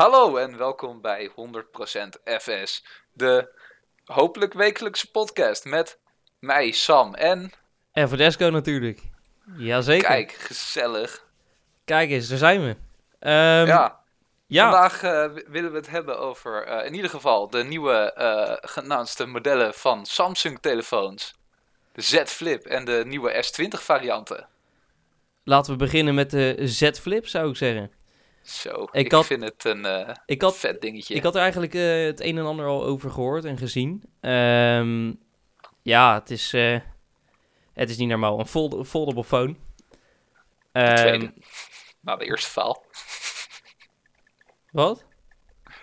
Hallo en welkom bij 100% FS, de hopelijk wekelijkse podcast met mij, Sam en... En Verdesco natuurlijk. Jazeker. Kijk, gezellig. Kijk eens, daar zijn we. Ehm, ja, ja. vandaag eh, willen we het hebben over eh, in ieder geval de nieuwe genaamste modellen van Samsung telefoons. De Z Flip en de nieuwe S20 varianten. laten we beginnen met de Z Flip, zou ik zeggen. Zo, Ik ik, had- vind het een eh, Ik had, vet dingetje. ik had er eigenlijk eh, het een en ander al over gehoord en gezien. Ehm, ja, het is, eh, het is niet normaal. Een fold foldable phone. de Ehm, tweede. Na de eerste faal. Wat?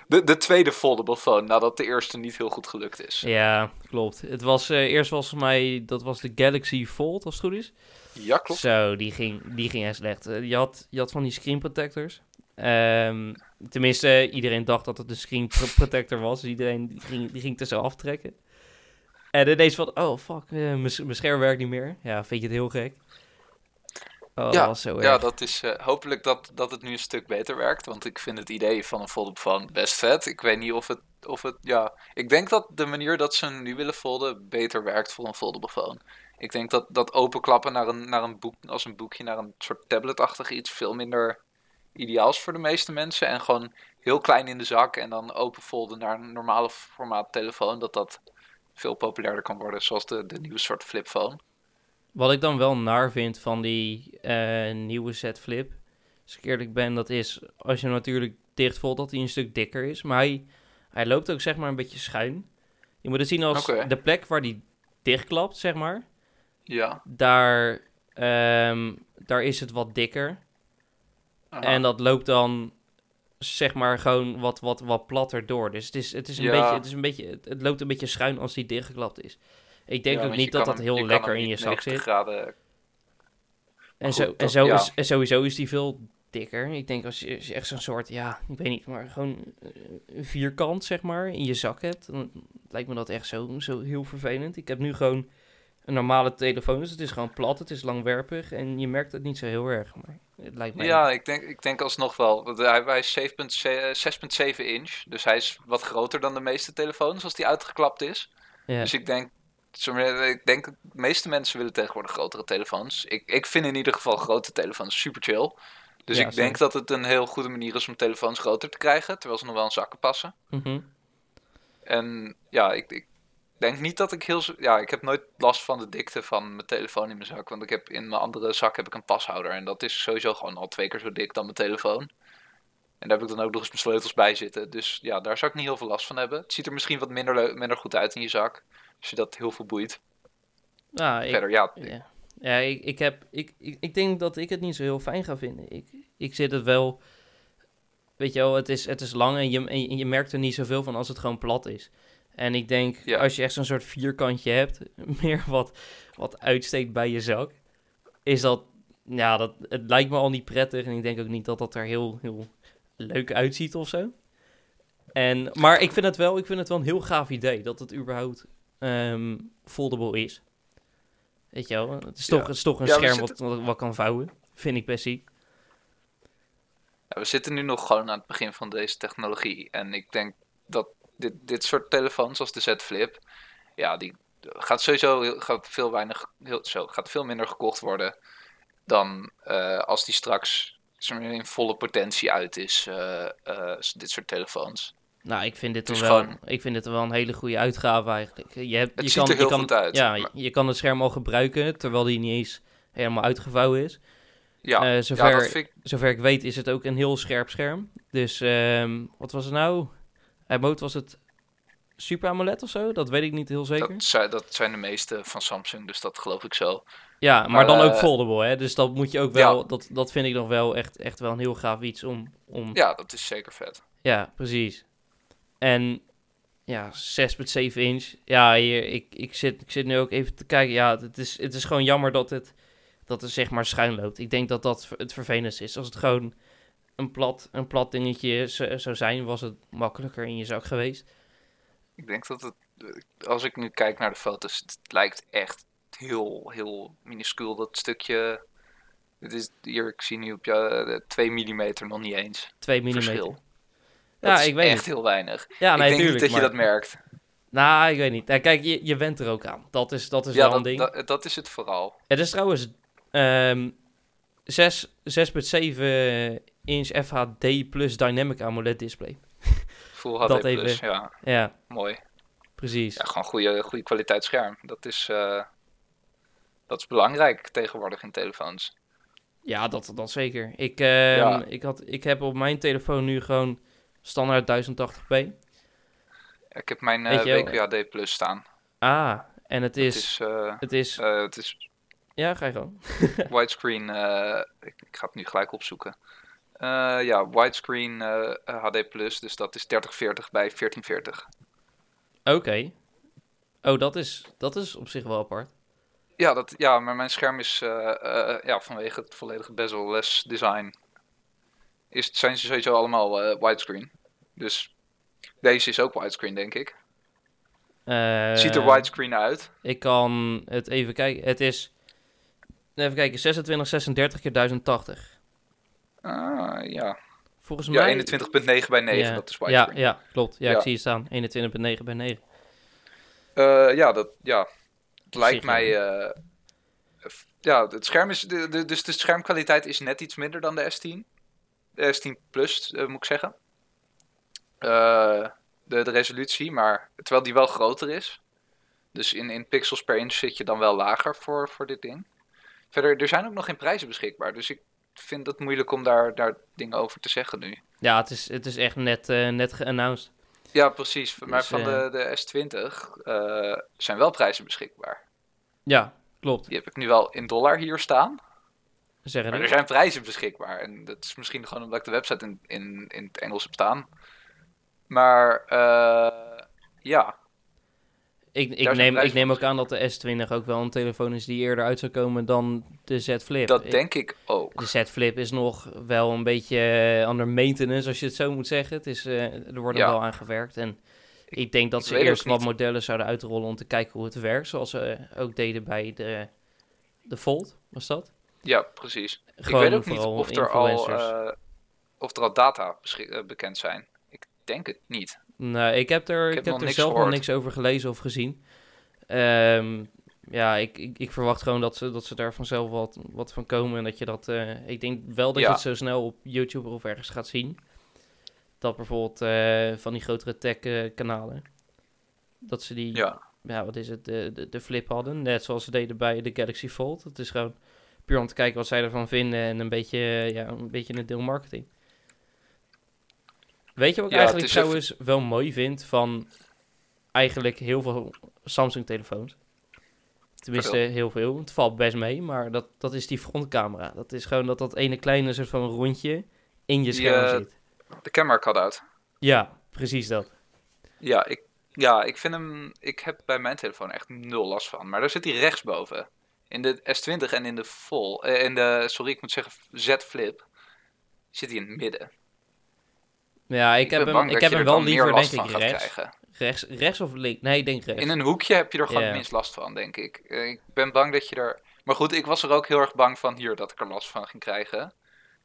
De, de tweede foldable phone, nadat de eerste niet heel goed gelukt is. Ja, klopt. Het was, eerst was volgens mij, dat was de Galaxy Fold, als het goed is. Ja, klopt. Zo, die ging, die ging echt slecht. Je had, je had van die screen protectors. Ehm, tenminste, iedereen dacht dat het een screen pro- protector was. Dus iedereen die ging, die ging er zo aftrekken. En ineens van, oh fuck, eh, mijn scherm werkt niet meer. Ja, vind je het heel gek? Oh, dat was zo Ja, dat is eh, hopelijk dat, dat het nu een stuk beter werkt. Want ik vind het idee van een foldable phone best vet. Ik weet niet of het, of het. Ja, ik denk dat de manier dat ze nu willen folden beter werkt voor een foldable phone. Ik denk dat, dat openklappen naar een, naar een boek, als een boekje naar een soort tabletachtig iets veel minder ideaal is voor de meeste mensen. En gewoon heel klein in de zak en dan open folden naar een normale formaat telefoon. Dat dat veel populairder kan worden, zoals de, de nieuwe soort flipphone. Wat ik dan wel naar vind van die eh, nieuwe Z Flip, als ik eerlijk ben, dat is als je hem natuurlijk dichtvolt dat hij een stuk dikker is. Maar hij, hij loopt ook zeg maar een beetje schuin. Je moet het zien als de plek waar die dichtklapt, zeg maar. Ja. Daar, ehm, daar is het wat dikker. Aha. En dat loopt dan zeg maar gewoon wat, wat, wat platter door. Dus het is, het is een Ja. beetje, het is een beetje, het, loopt een beetje schuin als die dichtgeklapt is. Ik denk Ja, ook niet dat dat hem- heel lekker in je zak 90 zit. graden En, Goed, zo, en, zo ja. is, en sowieso is die veel dikker. Ik denk als je, als je echt zo'n soort, ja, ik weet niet, maar gewoon eh, een vierkant, zeg maar, in je zak hebt. Dan lijkt me dat echt zo, zo heel vervelend. Ik heb nu gewoon een normale telefoon, dus het is gewoon plat, het is langwerpig. En je merkt het niet zo heel erg, maar het lijkt mij... Ja, ik denk, ik denk alsnog wel. Want hij, hij is 7,7 6,7 inch. Dus hij is wat groter dan de meeste telefoons als die uitgeklapt is. ja. Dus ik denk, ik denk, de meeste mensen willen tegenwoordig grotere telefoons. Ik, ik vind in ieder geval grote telefoons super chill. Dus Ja, ik denk dat het een heel goede manier is om telefoons groter te krijgen. Terwijl ze nog wel in zakken passen. Mhm. En ja, ik, ik denk niet dat ik heel... Ja, ik heb nooit last van de dikte van mijn telefoon in mijn zak. Want ik heb in mijn andere zak heb ik een pashouder. En dat is sowieso gewoon al twee keer zo dik dan mijn telefoon. En daar heb ik dan ook nog eens mijn sleutels bij zitten. Dus ja, daar zou ik niet heel veel last van hebben. Het ziet er misschien wat minder, minder goed uit in je zak. Als je dat heel veel boeit. Ik, Verder, ja. Ja, ja ik, ik, heb, ik, ik, ik denk dat ik het niet zo heel fijn ga vinden. Ik, ik zit het wel... Weet je wel, het is, het is lang en je, en je merkt er niet zoveel van als het gewoon plat is. En ik denk, Ja. als je echt zo'n soort vierkantje hebt, meer wat, wat uitsteekt bij je zak, is dat... Ja, dat, het lijkt me al niet prettig en ik denk ook niet dat dat er heel, heel leuk uitziet of zo. En, maar ik vind, het wel, ik vind het wel een heel gaaf idee dat het überhaupt ehm, foldable is. Weet je wel, het is Ja. toch, het is toch een Ja, scherm zitten- wat, wat, wat kan vouwen. Vind ik best ziek. Ja, we zitten nu nog gewoon aan het begin van deze technologie. En ik denk dat dit, dit soort telefoons als de Z Flip, ja, die gaat sowieso gaat veel, weinig, heel, zo, gaat veel minder gekocht worden dan eh, als die straks in volle potentie uit is, eh, eh, dit soort telefoons. Nou, ik vind dit, wel, gewoon- ik vind dit wel een hele goede uitgave eigenlijk. Je, hebt, Het je ziet kan, er heel je kan, goed uit, Ja, maar- je kan het scherm al gebruiken, terwijl die niet eens helemaal uitgevouwen is. Ja, ja zover, ik, zover ik weet is het ook een heel scherp scherm. Dus ehm, wat was het nou? Moot was het Super AMOLED of zo? Dat weet ik niet heel zeker. dat, zijn, dat zijn de meeste van Samsung, dus dat geloof ik zo. Ja, maar, Maar, dan ook eh, foldable, hè? Dus dat moet je ook wel. Ja. Dat, dat vind ik nog wel echt, echt wel een heel gaaf iets om. om Ja, dat is zeker vet. Ja, precies. En ja, 6,7 inch. Ja, hier, ik, ik, zit, ik zit nu ook even te kijken. Ja, het is, het is gewoon jammer dat het, dat het zeg maar schuin loopt. Ik denk dat dat het vervelendste is. Als het gewoon een plat, een plat dingetje zou zijn, was het makkelijker in je zak geweest. Ik denk dat het, eh, als ik nu kijk naar de foto's, het lijkt echt heel, heel minuscuul dat stukje. Het is hier, ik zie nu op jou 2 mm nog niet eens. 2 mm. Verschil. Dat Ja, ik weet echt niet. heel weinig. Ja, ik nee, denk tuurlijk. niet dat je maar- dat merkt. Nou, ik weet niet. Ja, kijk, je, je bent er ook aan. Dat is, dat is Ja, wel een ding. dat, dat is het vooral. Het is trouwens ehm 6 6.7 inch FHD plus Dynamic AMOLED display. Full HD+, Dat even. ja, Ja, mooi. precies. Ja, gewoon goede, goede kwaliteit scherm. Dat is, eh, dat is belangrijk tegenwoordig in telefoons. Ja, dat, dat zeker. Ik, Ja. ik, had, ik heb op mijn telefoon nu gewoon standaard 1080p. Ik heb mijn Weet eh WQHD Plus staan. Ah, en het Het is... eh, Het is... eh, het is Ja, ga je gewoon. widescreen. ik ga het nu gelijk opzoeken. Eh, ja, widescreen eh, HD Plus. Dus dat is 3040 bij 1440. Oké. Oh, dat is, dat is op zich wel apart. Ja, dat, ja, maar mijn scherm is eh, ja, vanwege het volledige bezel-less design. Is, zijn ze sowieso allemaal widescreen. Dus deze is ook widescreen, denk ik. Ziet er widescreen uit. Ik kan het even kijken. Het is... Even kijken, 26, 36 keer 1080. Ah, ja, Volgens ja mij... 21.9 bij 9, ja, dat is ja, ja, klopt. Ja, ik zie het staan. 21,9 bij 9. Eh, ja, dat, ja, het lijkt mij... eh, ja, het scherm is... De, de, dus de schermkwaliteit is net iets minder dan de S10. De S10 Plus, eh, moet ik zeggen. De, de resolutie, maar terwijl die wel groter is. Dus in, in pixels per inch zit je dan wel lager voor, voor dit ding. Verder, er zijn ook nog geen prijzen beschikbaar. Dus ik vind het moeilijk om daar, daar dingen over te zeggen nu. Ja, het is, het is echt net, eh net geannounced. Ja, precies. Maar Dus, van eh, de, de S20 eh, zijn wel prijzen beschikbaar. Ja, klopt. Die heb ik nu wel in dollar hier staan. Zeggen Maar er. zijn prijzen beschikbaar. En dat is misschien gewoon omdat ik de website in, in, in het Engels heb staan. Maar ja, Ik, ik, neem, ik neem ook aan dat de S20 ook wel een telefoon is die eerder uit zou komen dan de Z Flip. dat Ik- denk ik ook. De Z Flip is nog wel een beetje eh, under maintenance, als je het zo moet zeggen. Het is, eh, er wordt er Ja. wel aan gewerkt. En ik denk dat ze eerst wat modellen zouden uitrollen om te kijken hoe het werkt. Zoals ze eh, ook deden bij de, de Fold, was dat? Ja, precies. Gewoon ik weet ook niet of er, al, of er al data bekend zijn. Ik denk het niet. Nee, ik heb er, ik heb er zelf nog niks over gelezen of gezien. Ehm, ja, ik, ik, ik verwacht gewoon dat ze, dat ze daar vanzelf wat, wat van komen. En dat je dat. eh, ik denk wel dat Ja. je het zo snel op YouTube of ergens gaat zien. Dat bijvoorbeeld eh, van die grotere tech-kanalen. dat ze die. Ja, ja, wat is het? De, de, de flip hadden. Net zoals ze deden bij de Galaxy Fold. Het is gewoon puur om te kijken wat zij ervan vinden. En een beetje, eh, ja, een beetje een deel marketing. Weet je wat ik Ja, eigenlijk trouwens wel mooi vind van eigenlijk heel veel Samsung-telefoons? Tenminste, heel veel. Het valt best mee, maar dat, dat is die frontcamera. Dat is gewoon dat dat ene kleine soort van rondje in je Die, scherm eh, zit. de camera cut-out. Ja, precies dat. Ja ik, ja, ik vind hem... Ik heb bij mijn telefoon echt nul last van. Maar daar zit hij rechtsboven. In de S20 en in de Vol... eh, in de, sorry, ik moet zeggen Z Flip... Zit hij in het midden. Ja, ik, heb hem, ik heb hem er wel liever, denk last ik, van rechts. rechts. Rechts of links? Nee, ik denk rechts. In een hoekje heb je er gewoon het minst last van, denk ik. Eh, Ik ben bang dat je er... Maar goed, ik was er ook heel erg bang van hier dat ik er last van ging krijgen.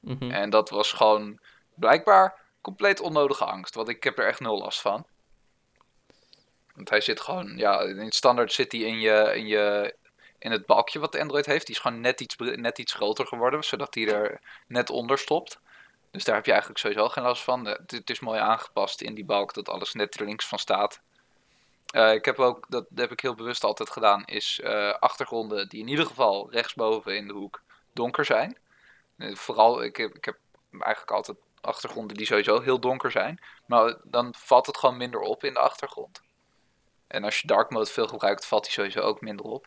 Mhm. En dat was gewoon blijkbaar compleet onnodige angst. Want ik heb er echt nul last van. Want hij zit gewoon, ja, in standaard zit hij in, je, in, je, in het balkje wat Android heeft. Die is gewoon net iets, net iets groter geworden, zodat hij er net onder stopt. Dus daar heb je eigenlijk sowieso geen last van. Eh, Het, is mooi aangepast in die balk dat alles net er links van staat. Eh, ik heb ook, dat heb ik heel bewust altijd gedaan, is eh, achtergronden die in ieder geval rechtsboven in de hoek donker zijn. Vooral, ik heb, ik heb eigenlijk altijd achtergronden die sowieso heel donker zijn. Maar dan valt het gewoon minder op in de achtergrond. En als je dark mode veel gebruikt, valt die sowieso ook minder op.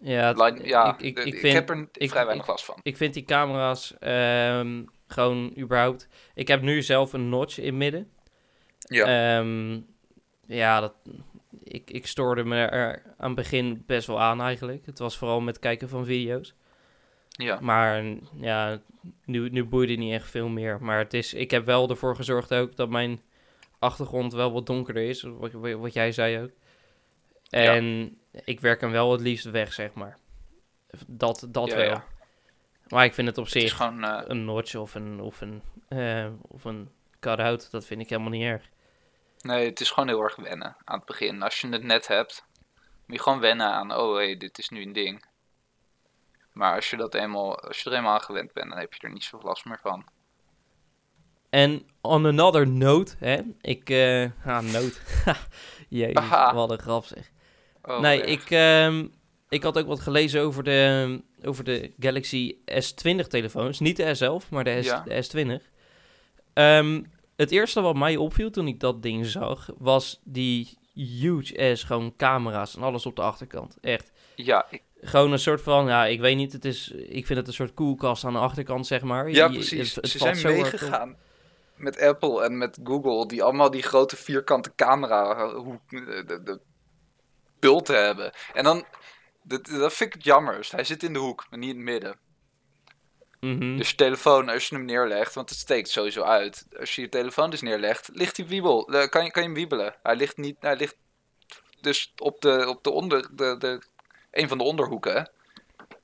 Ja, Line- ja, ik, ik, ik, ik, vind, heb er ik- vrij weinig ik- last van. ik vind die camera's ehm, gewoon überhaupt... Ik heb nu zelf een notch in midden. Ja, Ehm, ja, dat, ik, ik stoorde me er aan het begin best wel aan eigenlijk. Het was vooral met kijken van video's. ja. Maar ja, nu, nu boeide niet echt veel meer. Maar het is, ik heb wel ervoor gezorgd ook dat mijn achtergrond wel wat donkerder is. Wat, wat jij zei ook. En ik werk hem wel het liefst weg, zeg maar. Dat, dat Ja, wel. ja. Maar ik vind het op Het zich gewoon, eh, een notch of een, of een, eh, of een cut-out. Dat vind ik helemaal niet erg. Nee, het is gewoon heel erg wennen aan het begin. Als je het net hebt, moet je gewoon wennen aan, oh hé, hey, dit is nu een ding. Maar als je, dat eenmaal, als je er eenmaal aan gewend bent, dan heb je er niet zoveel last meer van. En on another note, hè, ik, eh ah, note. Jezus, wat een grap zeg. Oh, nee, echt. ik, ehm, ik had ook wat gelezen over de, over de Galaxy S20 telefoons. Niet de S11, maar de, S, Ja. de S20. Ehm, het eerste wat mij opviel toen ik dat ding zag, was die huge ass gewoon camera's en alles op de achterkant. Echt. Ja, ik, Gewoon een soort van, ja, ik weet niet, het is, ik vind het een soort koelkast aan de achterkant, zeg maar. ja precies. het- het Ze zijn meegegaan met Apple en met Google, die allemaal die grote vierkante camera hoe, de, de, de bulten hebben. En dan, dat, dat vind ik het jammer. Dus hij zit in de hoek, maar niet in het midden. Mhm. Dus je telefoon, als je hem neerlegt, want het steekt sowieso uit. Als je je telefoon dus neerlegt, ligt hij wiebel. eh, kan, je, kan je hem wiebelen. Hij ligt niet, hij ligt dus op de, op de onder, de, de, een van de onderhoeken.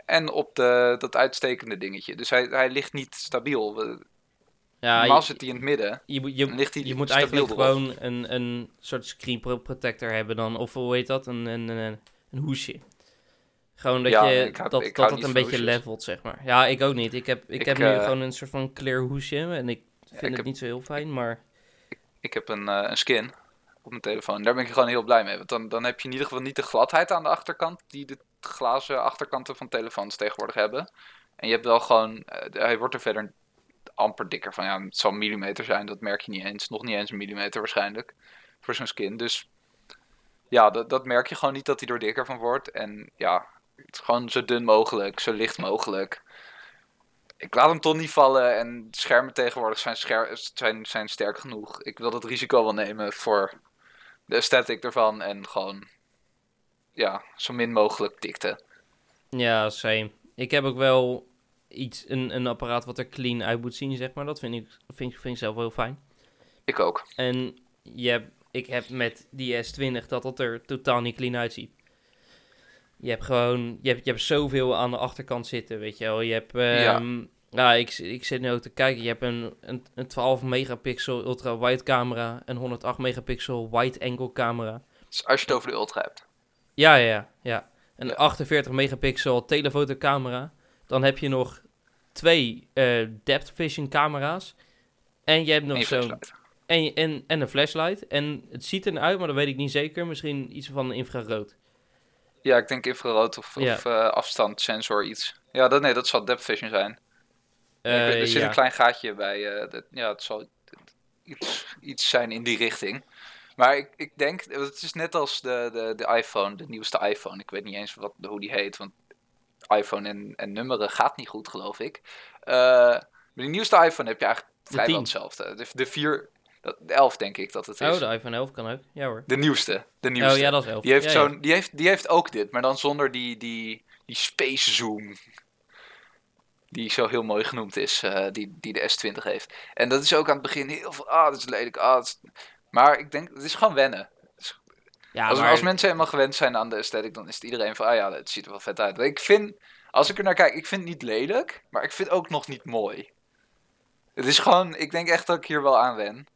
En op de, dat uitstekende dingetje. Dus hij, hij ligt niet stabiel. Ja, Normaal je- zit hij in het midden. Je, je, ligt hij je moet eigenlijk erop. gewoon een, een soort screen pro- protector hebben dan. Of hoe heet dat? Een, een, een, een hoesje. Gewoon dat Ja, je hou- dat, dat niet een beetje hoesjes. levelt, zeg maar. Ja, ik ook niet. Ik heb, ik Ik, heb nu eh, gewoon een soort van clear hoesje. En ik vind ik het heb- niet zo heel fijn, maar... Ik heb een, eh, een skin op mijn telefoon. Daar ben ik gewoon heel blij mee. Want dan, dan heb je in ieder geval niet de gladheid aan de achterkant. Die de glazen achterkanten van telefoons tegenwoordig hebben. En je hebt wel gewoon. eh, hij wordt er verder amper dikker van. Ja, het zal een millimeter zijn. Dat merk je niet eens. Nog niet eens een millimeter waarschijnlijk. Voor zo'n skin. Dus ja, dat, dat merk je gewoon niet dat hij er dikker van wordt. En ja, het is gewoon zo dun mogelijk. Zo licht mogelijk. Ik laat hem toch niet vallen. En schermen tegenwoordig zijn, scher zijn, zijn sterk genoeg. Ik wil dat risico wel nemen voor de aesthetic ervan. En gewoon, ja, zo min mogelijk dikte. Ja, same. Ik heb ook wel iets, een, een apparaat wat er clean uit moet zien, zeg maar. Dat vind ik, vind, ik- vind ik zelf wel heel fijn. Ik ook. En je hebt, ik heb met die S20 dat het er totaal niet clean uitziet. Je hebt gewoon, je hebt, je hebt zoveel aan de achterkant zitten, weet je wel. Je hebt, ehm, ja, ik, ik zit nu ook te kijken. Je hebt een, een, een 12 megapixel ultra wide camera, een 108 megapixel wide angle camera. Dus als je het over de ultra hebt. Ja, ja, ja. Een Ja. 48 megapixel telefotocamera. Dan heb je nog twee eh, depth vision camera's. En je hebt nog zo'n en, en, en een flashlight. En het ziet eruit, maar dat weet ik niet zeker. Misschien iets van infrarood. Ja, ik denk infrarood of, Ja. of eh, afstandssensor iets. Ja, dat, nee, dat zal depth vision zijn. Ik weet- Eh, er zit ja. een klein gaatje bij. eh, dat, ja, het zal iets, iets zijn in die richting. Maar ik, ik denk, het is net als de, de, de iPhone, de nieuwste iPhone. Ik weet niet eens wat, hoe die heet, want iPhone en, en nummeren gaat niet goed, geloof ik. Eh, maar die nieuwste iPhone heb je eigenlijk De vrijwel 10. hetzelfde. De, de 4, dat- de 11 denk ik dat het is. Oh, de iPhone 11 kan ook. Ja hoor. De nieuwste, de nieuwste. Oh ja, dat is 11. Die heeft, Ja, zo'n, Die, heeft, die heeft ook dit, maar dan zonder die, die, die space zoom. Die zo heel mooi genoemd is, eh, die, die de S20 heeft. En dat is ook aan het begin heel veel, ah, dat is lelijk, ah, dat is... Maar ik denk, het is gewoon wennen. Ja, als, maar als mensen helemaal gewend zijn aan de aesthetic, dan is het iedereen van, ah ja, het ziet er wel vet uit. Ik vind, als ik er naar kijk, ik vind het niet lelijk, maar ik vind het ook nog niet mooi. Het is gewoon, ik denk echt dat ik hier wel aan wen.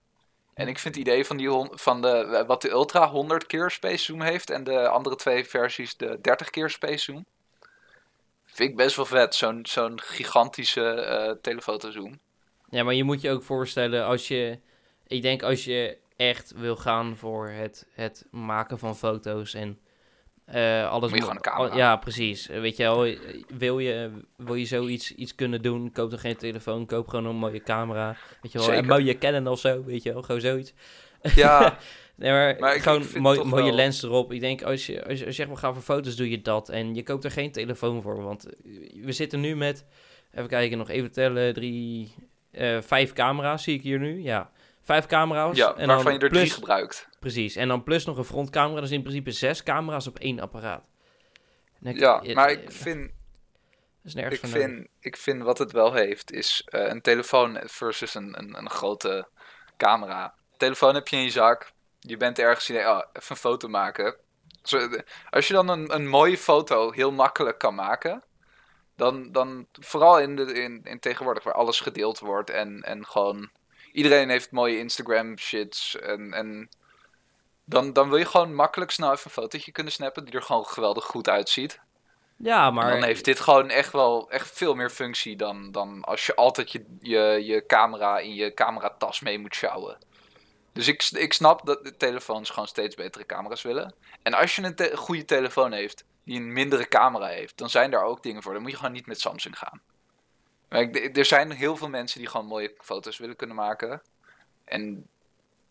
En ik vind het idee van, die van de, wat de Ultra 100 keer space zoom heeft en de andere twee versies de 30 keer space zoom. Vind ik best wel vet, zo'n zo'n gigantische eh telefotozoom. Ja, maar je moet je ook voorstellen als je... Ik denk als je echt wil gaan voor het, het maken van foto's en eh, alles... Moet je gewoon al- Ja, precies. Weet je wel, wil je, wil je zoiets iets kunnen doen, koop dan geen telefoon, koop gewoon een mooie camera. Weet je wel, Zeker. een mooie Canon of zo, weet je wel, gewoon zoiets. Ja, Nee, maar, Maar ik- gewoon ik mooi- mooie wel- lens erop. Ik denk, als je, als je, zegt, we gaan voor foto's, doe je dat. En je koopt er geen telefoon voor. Want eh, we zitten nu met, even kijken, nog even tellen, drie, eh, vijf camera's zie ik hier nu. Ja, vijf camera's. ja en waarvan dan je er plus, drie gebruikt. Precies, en dan plus nog een frontcamera. Dus in principe zes camera's op één apparaat. Ik- Ja, eh, maar eh, ik vind, dat is ik nodig. vind, ik vind wat het wel heeft, is eh, een telefoon versus een, een, een grote camera. Telefoon heb je in je zak, je bent ergens, je denkt, oh, even een foto maken. De- Als je dan een, een mooie foto heel makkelijk kan maken, dan, dan vooral in, de, in, in tegenwoordig waar alles gedeeld wordt en, en gewoon iedereen heeft mooie Instagram shits. En, en dan, dan wil je gewoon makkelijk snel even een fotootje kunnen snappen die er gewoon geweldig goed uitziet. Ja, maar... En dan heeft dit gewoon echt wel echt veel meer functie dan, dan als je altijd je, je, je camera in je cameratas mee moet sjouwen. Dus ik, ik snap dat de telefoons gewoon steeds betere camera's willen. En als je een te- goede telefoon heeft die een mindere camera heeft, dan zijn daar ook dingen voor. Dan moet je gewoon niet met Samsung gaan. Er zijn heel veel mensen die gewoon mooie foto's willen kunnen maken. En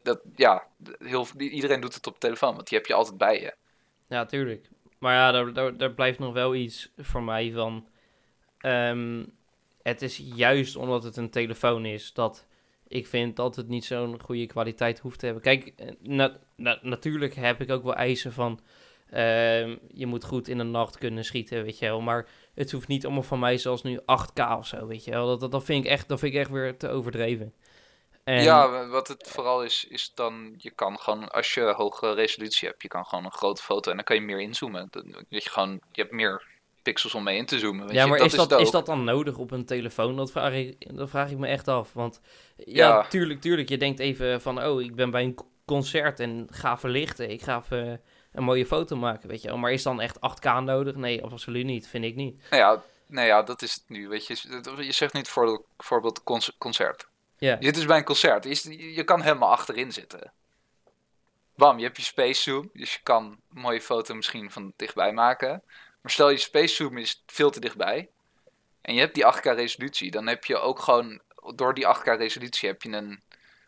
dat, ja, heel, iedereen doet het op telefoon, want die heb je altijd bij je. Ja, tuurlijk. Maar ja, daar, blijft nog wel iets voor mij van. ehm, het is juist omdat het een telefoon is dat ik vind dat het niet zo'n goede kwaliteit hoeft te hebben. Kijk, eh, na- na- natuurlijk heb ik ook wel eisen van. ehm, je moet goed in de nacht kunnen schieten, weet je wel. Maar het hoeft niet allemaal van mij zoals nu 8K of zo, weet je wel. Dat, dat, dat, vind, ik echt, dat vind ik echt weer te overdreven. En, Ja, wat het vooral is, is dan, je kan gewoon, als je hoge resolutie hebt, je kan gewoon een grote foto en dan kan je meer inzoomen. Dan, weet je, gewoon, je hebt meer pixels om mee in te zoomen. Weet Ja, je? maar is, dat, is dat dan nodig op een telefoon? Dat vraag ik, dat vraag ik me echt af. Want ja, Ja. tuurlijk, tuurlijk. Je denkt even van, oh, ik ben bij een concert en ga verlichten. Ik ga even een mooie foto maken, weet je wel. Maar is dan echt 8K nodig? Nee, absoluut niet. Vind ik niet. Nou ja, nou ja, dat is het nu. Weet je, je zegt niet voor bijvoorbeeld conc- concert. Ja, Je zit dus bij een concert. Je, is- je kan helemaal achterin zitten. Bam, je hebt je space zoom. Dus je kan een mooie foto misschien van dichtbij maken. Maar stel je space zoom is veel te dichtbij. En je hebt die 8K resolutie. Dan heb je ook gewoon, door die 8K resolutie heb je een,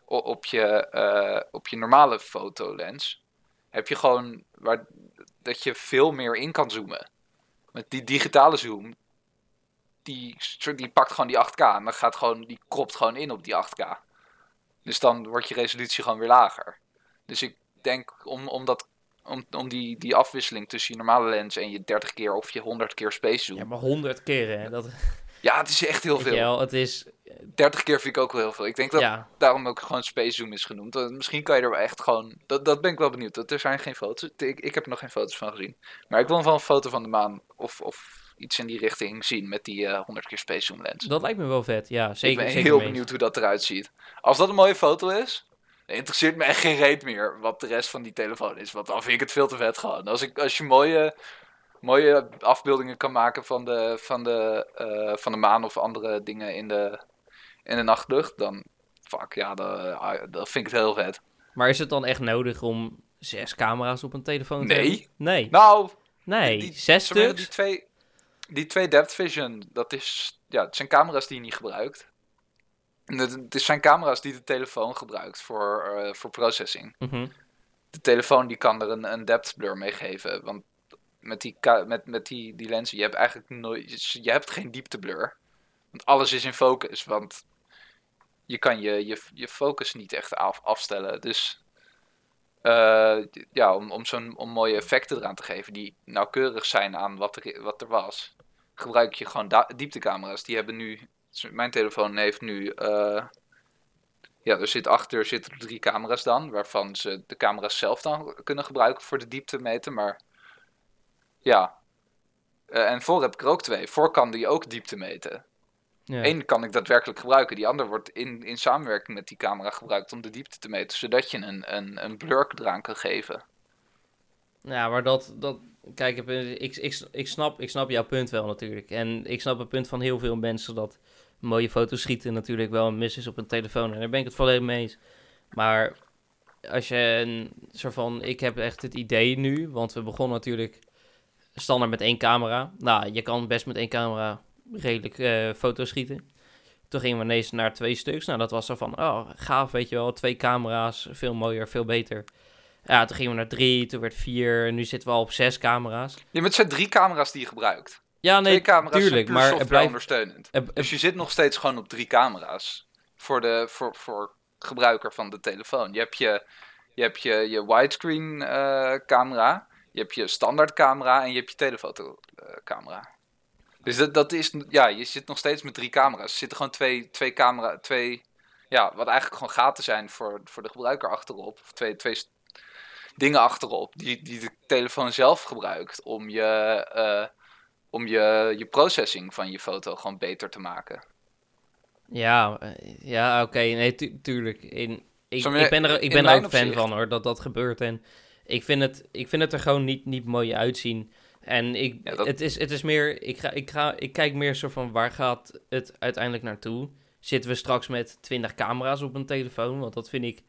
op je, eh, op je normale fotolens. Heb je gewoon waar, dat je veel meer in kan zoomen. Met die digitale zoom. Die, die pakt gewoon die 8K. En dan gaat gewoon, die kropt gewoon in op die 8K. Dus dan wordt je resolutie gewoon weer lager. Dus ik denk om, om, dat, om, om die, die afwisseling tussen je normale lens en je 30 keer of je 100 keer space zoom. ja maar 100 keer, hè. Dat, het is echt heel veel. wel, het is... 30 keer vind ik ook wel heel veel. Ik denk dat Ja, daarom ook gewoon space zoom is genoemd. Want Misschien kan je er echt gewoon. Dat, dat ben ik wel benieuwd. Dat er zijn geen foto's. Ik, ik heb er nog geen foto's van gezien. Maar ik wil wel een foto van de maan of, of iets in die richting zien met die eh 100 keer space zoom lens. dat lijkt me wel vet. Ja, zeker. ik ben zeker heel mee benieuwd hoe dat eruit ziet. Als dat een mooie foto is, interesseert me echt geen reet meer wat de rest van die telefoon is. Want dan vind ik het veel te vet gewoon. Als, ik, als je mooie, mooie afbeeldingen kan maken van de, van, de, eh, van de maan of andere dingen in de, in de nachtlucht, dan fuck ja, dan, ah, dan vind ik het heel vet. Maar is het dan echt nodig om zes camera's op een telefoon te Nee. hebben? Nee. Nou, nee, die- zes stuks? die twee, die twee depth vision, dat is, ja, het zijn camera's die je niet gebruikt. Het, het zijn camera's die de telefoon gebruikt voor, eh, voor processing. Mhm. de telefoon die kan er een, een depth blur mee geven. Want met die, met, met die, die lenzen, je hebt eigenlijk nooit, je hebt geen diepteblur. Want alles is in focus. Want je kan je, je, je focus niet echt af, afstellen. Dus eh, ja, om, om zo'n om mooie effecten eraan te geven die nauwkeurig zijn aan wat er, wat er was, gebruik je gewoon dieptecamera's. Die hebben nu, mijn telefoon heeft nu eh, ja, er zit achter zitten drie camera's dan, waarvan ze de camera's zelf dan kunnen gebruiken voor de diepte meten. Maar ja, Eh, en voor heb ik er ook twee. Voor kan die ook diepte meten. Ja. Eén kan ik daadwerkelijk gebruiken, die ander wordt in, in samenwerking met die camera gebruikt om de diepte te meten, zodat je een, een, een blur eraan kan geven. Ja, maar dat, dat kijk, ik, ik, ik, ik, snap, ik snap jouw punt wel natuurlijk. En ik snap het punt van heel veel mensen dat mooie foto's schieten natuurlijk wel een mis is op een telefoon. En daar ben ik het volledig mee eens. Maar als je een soort van, ik heb echt het idee nu, want we begonnen natuurlijk standaard met één camera. Nou, je kan best met één camera redelijk eh, foto's schieten. Toen gingen we ineens naar twee stuks. Nou, dat was zo van, oh, gaaf, weet je wel. Twee camera's, veel mooier, veel beter. Ja, toen gingen we naar drie, toen werd vier. En nu zitten we al op zes camera's. Ja, maar het zijn drie camera's die je gebruikt. Ja, nee, Twee camera's tuurlijk. zijn Maar het blijft... ondersteunend. het- het- Dus je zit nog steeds gewoon op drie camera's. Voor de voor, voor gebruiker van de telefoon. Je hebt je, je, hebt je, je widescreen eh, camera. Je hebt je standaard camera. En je hebt je telefoto eh, camera. Dus dat, dat is... Ja, je zit nog steeds met drie camera's. Er zitten gewoon twee, twee camera... Twee, ja, wat eigenlijk gewoon gaten zijn voor, voor de gebruiker achterop. Of twee, twee dingen achterop. Die, die de telefoon zelf gebruikt. Om je... eh, om je, je processing van je foto gewoon beter te maken. Ja, eh, ja oké. Nee, tu- tuurlijk. In, ik, ik ben er, ik ben er ook fan van hoor, dat dat gebeurt. En ik vind het, ik vind het er gewoon niet, niet mooi uitzien. En ik, Ja, dat- het, is, het is meer, ik, ga, ik, ga, ik kijk meer zo van waar gaat het uiteindelijk naartoe? Zitten we straks met 20 camera's op een telefoon? Want dat vind ik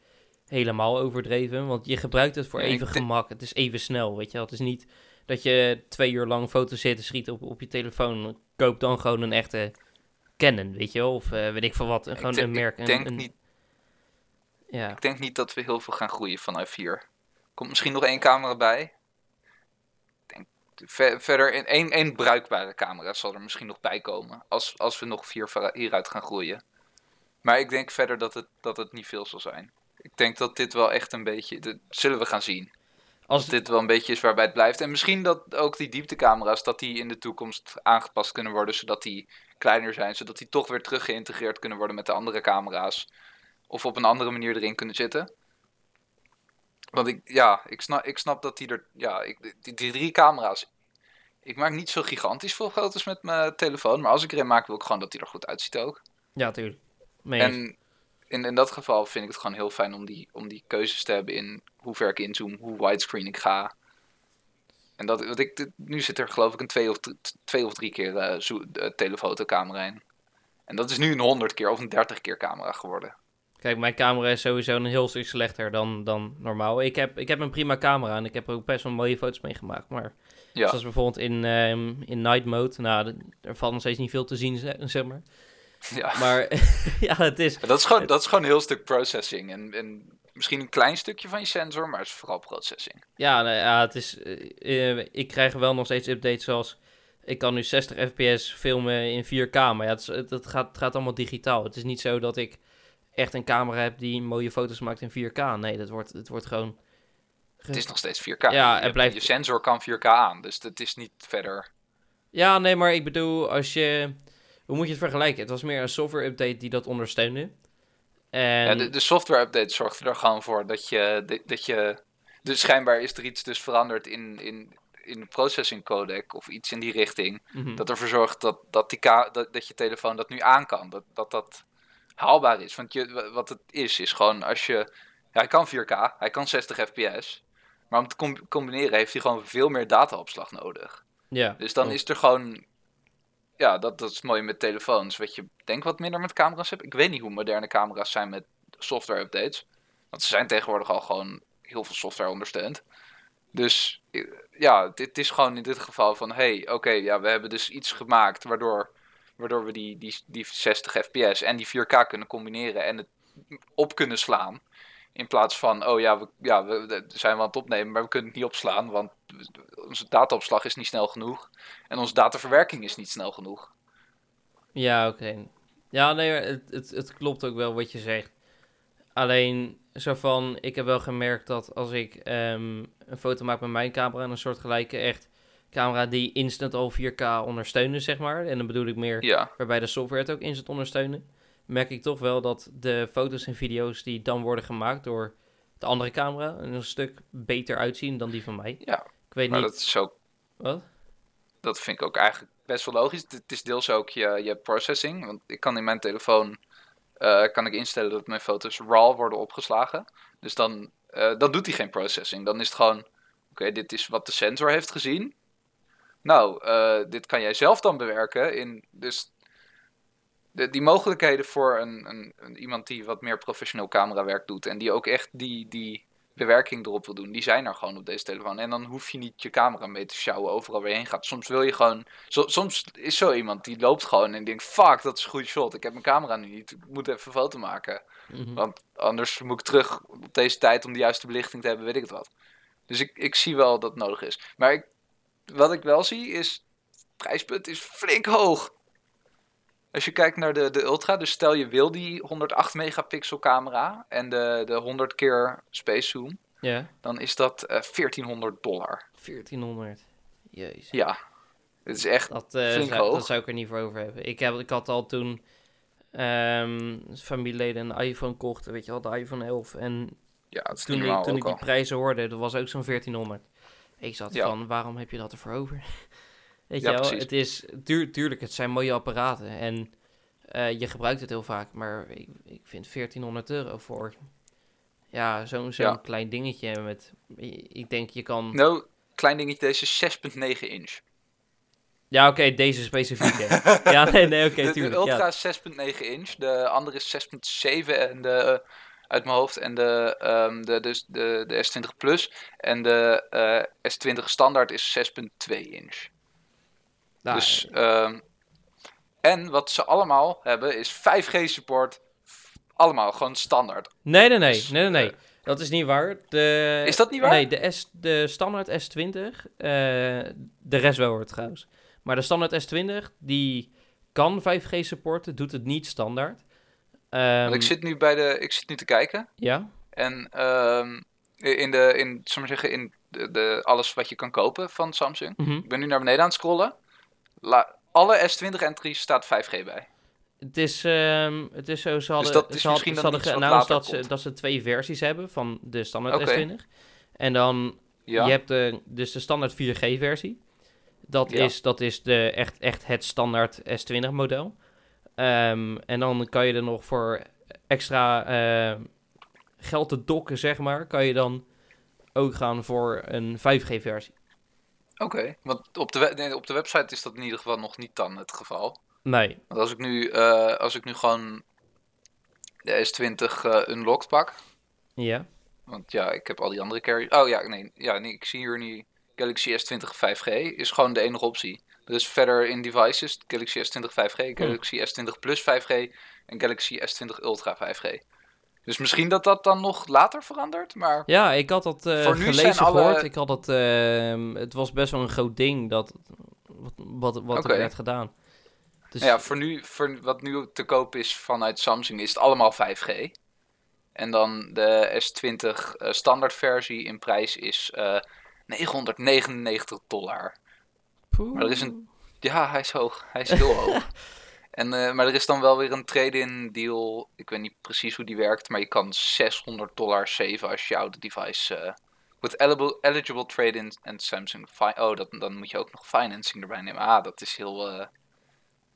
helemaal overdreven. Want je gebruikt het voor Ja, ik even gemak. Het is even snel, weet je wel. Het is niet dat je twee uur lang foto's zit te schieten op, op je telefoon. Koop dan gewoon een echte Canon, weet je wel. Of eh, weet ik veel wat. Ik Gewoon denk- een merk. Ik denk, een, een- niet, Ja. ik denk niet dat we heel veel gaan groeien vanaf 4. Komt misschien nog één camera bij. Ik denk, ve- verder, in één, één bruikbare camera zal er misschien nog bij komen. Als, als we nog vier hieruit gaan groeien. Maar ik denk verder dat het, dat het niet veel zal zijn. Ik denk dat dit wel echt een beetje. Dat zullen we gaan zien. Als, dit wel een beetje is waarbij het blijft. En misschien dat ook die dieptecamera's, dat die in de toekomst aangepast kunnen worden, zodat die kleiner zijn, zodat die toch weer terug geïntegreerd kunnen worden met de andere camera's. Of op een andere manier erin kunnen zitten. Want ik, ja, ik snap, ik snap dat die er, ja, ik, die, die drie camera's. Ik maak niet zo gigantisch veel foto's met mijn telefoon, maar als ik erin maak, wil ik gewoon dat die er goed uitziet ook. ja, tuurlijk. En in, in dat geval vind ik het gewoon heel fijn om die, om die keuzes te hebben in hoe ver ik inzoom, hoe widescreen ik ga. En dat, wat ik, nu zit er geloof ik een twee of, drie- twee of drie keer zo- eh, telefotocamera in. En dat is nu een 100 keer of een 30 keer camera geworden. Kijk, mijn camera is sowieso een heel stuk slechter dan, dan normaal. Ik heb, ik heb een prima camera en ik heb er ook best wel mooie foto's mee gemaakt. Maar Ja, zoals bijvoorbeeld in, ehm, in night mode, nou, er valt nog steeds niet veel te zien, ze- zeg maar. ja. Maar ja, het is... dat, is gewoon, dat is gewoon een heel stuk processing. En, en misschien een klein stukje van je sensor, maar het is vooral processing. Ja, nou ja, het is. eh, eh, ik krijg wel nog steeds updates zoals. Ik kan nu 60 fps filmen in 4K, maar ja, het, is- het, het gaat, het gaat allemaal digitaal. Het is niet zo dat ik echt een camera heb die mooie foto's maakt in 4K. Nee, dat wordt, het wordt gewoon. Het is nog steeds 4K. Ja, je, het hebt- blijft- je sensor kan 4K aan, dus het is niet verder. Ja, nee, maar ik bedoel, als je. Hoe moet je het vergelijken? Het was meer een software update die dat ondersteunde. En Ja, de, de software update zorgt er gewoon voor dat je, dat- dat je. Dus schijnbaar is er iets dus veranderd in, in, in de processing codec of iets in die richting. Mhm. Dat ervoor zorgt dat, dat, die ka dat, dat je telefoon dat nu aan kan. Dat, dat dat haalbaar is. Want je, wa- wat het is, is gewoon als je. Ja, hij kan 4K, hij kan 60 fps. Maar om te com- combineren heeft hij gewoon veel meer dataopslag nodig. ja, Dus dan is er gewoon. Ja, dat, dat is mooi met telefoons. Wat je denk wat minder met camera's hebt. Ik weet niet hoe moderne camera's zijn met software updates. Want ze zijn tegenwoordig al gewoon heel veel software ondersteund. Dus eh, ja, dit is gewoon in dit geval van: hey, oké, ja, we hebben dus iets gemaakt waardoor, waardoor we die, die, die 60 fps en die 4K kunnen combineren en het op kunnen slaan. In plaats van, oh ja, we, ja, we zijn wel aan het opnemen, maar we kunnen het niet opslaan, want onze dataopslag is niet snel genoeg. En onze dataverwerking is niet snel genoeg. Ja, oké. Ja, nee, het, het, het klopt ook wel wat je zegt. Alleen, zo van, ik heb wel gemerkt dat als ik ehm, een foto maak met mijn camera, een soort gelijke echt camera die instant al 4K ondersteunen, zeg maar. En dan bedoel ik meer Ja, waarbij de software het ook instant ondersteunen. Merk ik toch wel dat de foto's en video's die dan worden gemaakt door de andere camera een stuk beter uitzien dan die van mij. ja. Ik weet Maar niet. dat is ook, Wat? dat vind ik ook eigenlijk best wel logisch. Het is deels ook je, je processing. Want ik kan in mijn telefoon eh, kan ik instellen dat mijn foto's RAW worden opgeslagen. Dus dan, eh, dan doet hij geen processing. Dan is het gewoon, oké, dit is wat de sensor heeft gezien. Nou, eh, dit kan jij zelf dan bewerken. In, dus de, die mogelijkheden voor een, een, een, iemand die wat meer professioneel camerawerk doet. En die ook echt die, die bewerking erop wil doen. Die zijn er gewoon op deze telefoon. En dan hoef je niet je camera mee te sjouwen overal waar je heen gaat. Soms wil je gewoon... so- soms is zo iemand die loopt gewoon en denkt... Fuck, dat is een goede shot. Ik heb mijn camera nu niet. Ik moet even een foto maken. Mhm. Want anders moet ik terug op deze tijd om de juiste belichting te hebben. Weet ik het wat. Dus ik, ik zie wel dat het nodig is. Maar ik, wat ik wel zie is... Het prijspunt is flink hoog. Als je kijkt naar de, de Ultra, dus stel je wil die 108 megapixel camera en de, de 100 keer space zoom, Ja, dan is dat eh 1400 dollar. 1400. Jezus. Ja, het is echt. Dat, eh, Flink zou, hoog. dat zou ik er niet voor over hebben. Ik, heb, ik had al toen ehm, familieleden een iPhone kochten, weet je wel, de iPhone 11. En Ja, toen, ik, toen ik die al. prijzen hoorde, dat was ook zo'n 1400. Ik zat Ja. van, waarom heb je dat ervoor over? weet Ja, je wel, precies. het is, tuur, tuurlijk, het zijn mooie apparaten. En Eh, je gebruikt het heel vaak, maar ik, ik vind 1400 euro voor ja, zo'n zo'n Ja. klein dingetje met... Ik denk je kan... Nou, klein dingetje, deze is 6,9 inch. Ja, oké, deze specifieke. ja, nee, nee, oké, de, de tuurlijk. Ultra ja. is 6,9 inch, de andere is 6,7 en de, uit mijn hoofd. En de, ehm, de, dus de, de S20 Plus en de eh, S20 standaard is 6,2 inch. Nou, dus, ehm, en wat ze allemaal hebben is 5G support. Allemaal gewoon standaard. nee, nee, nee, dus, nee, nee, nee. eh, Dat is niet waar. De, Is dat niet waar? Nee, de, S, de standaard S20, eh, de rest wel hoor trouwens. Maar de standaard S20, die kan 5G supporten, doet het niet standaard. Ehm, Want ik zit nu bij de, ik zit nu te kijken. Ja? En ehm, in de, in, zal maar zeggen, in de, de, alles wat je kan kopen van Samsung. Mhm. Ik ben nu naar beneden aan het scrollen. La, alle S20 entries staat 5G bij. Het is, ehm, het is zo, ze hadden, Dus dat is ze had- misschien ze dan hadden geannounced later dat ze, dat ze twee versies hebben van de standaard Oké. S20. En dan, Ja. je hebt de, dus de standaard 4G versie. Dat, Ja. is, dat is de, echt, echt het standaard S20 model. Ehm, en dan kan je er nog voor extra eh, geld te dokken, zeg maar, kan je dan ook gaan voor een 5G versie. Oké, want op de, nee, op de website is dat in ieder geval nog niet dan het geval. Nee. Want als ik nu, eh, als ik nu gewoon de S20 eh, unlocked pak. Ja. Want ja, ik heb al die andere carriers. Oh ja, nee, ja, nee, ik zie hier nu Galaxy S20 5G is gewoon de enige optie. Dus verder in devices Galaxy S20 5G, Galaxy S20 Plus 5G en Galaxy S20 Ultra 5G. Dus misschien dat dat dan nog later verandert, maar Ja, ik had dat eh, nu gelezen alle- gehoord. Ik had dat, ehm, het was best wel een groot ding dat, wat, wat, er werd gedaan. Dus, Nou ja, voor nu, voor wat nu te koop is vanuit Samsung, is het allemaal 5G. En dan de S20 eh, standaard versie in prijs is eh 999 dollar. Poeh. maar er is een- Ja, hij is hoog. Hij is heel hoog. En, eh, maar er is dan wel weer een trade-in deal. Ik weet niet precies hoe die werkt, maar je kan 600 dollar saven als je oude device... eh with eligible, eligible trade-in en Samsung... Fi oh, dat, dan moet je ook nog financing erbij nemen. Ah, dat is heel... eh,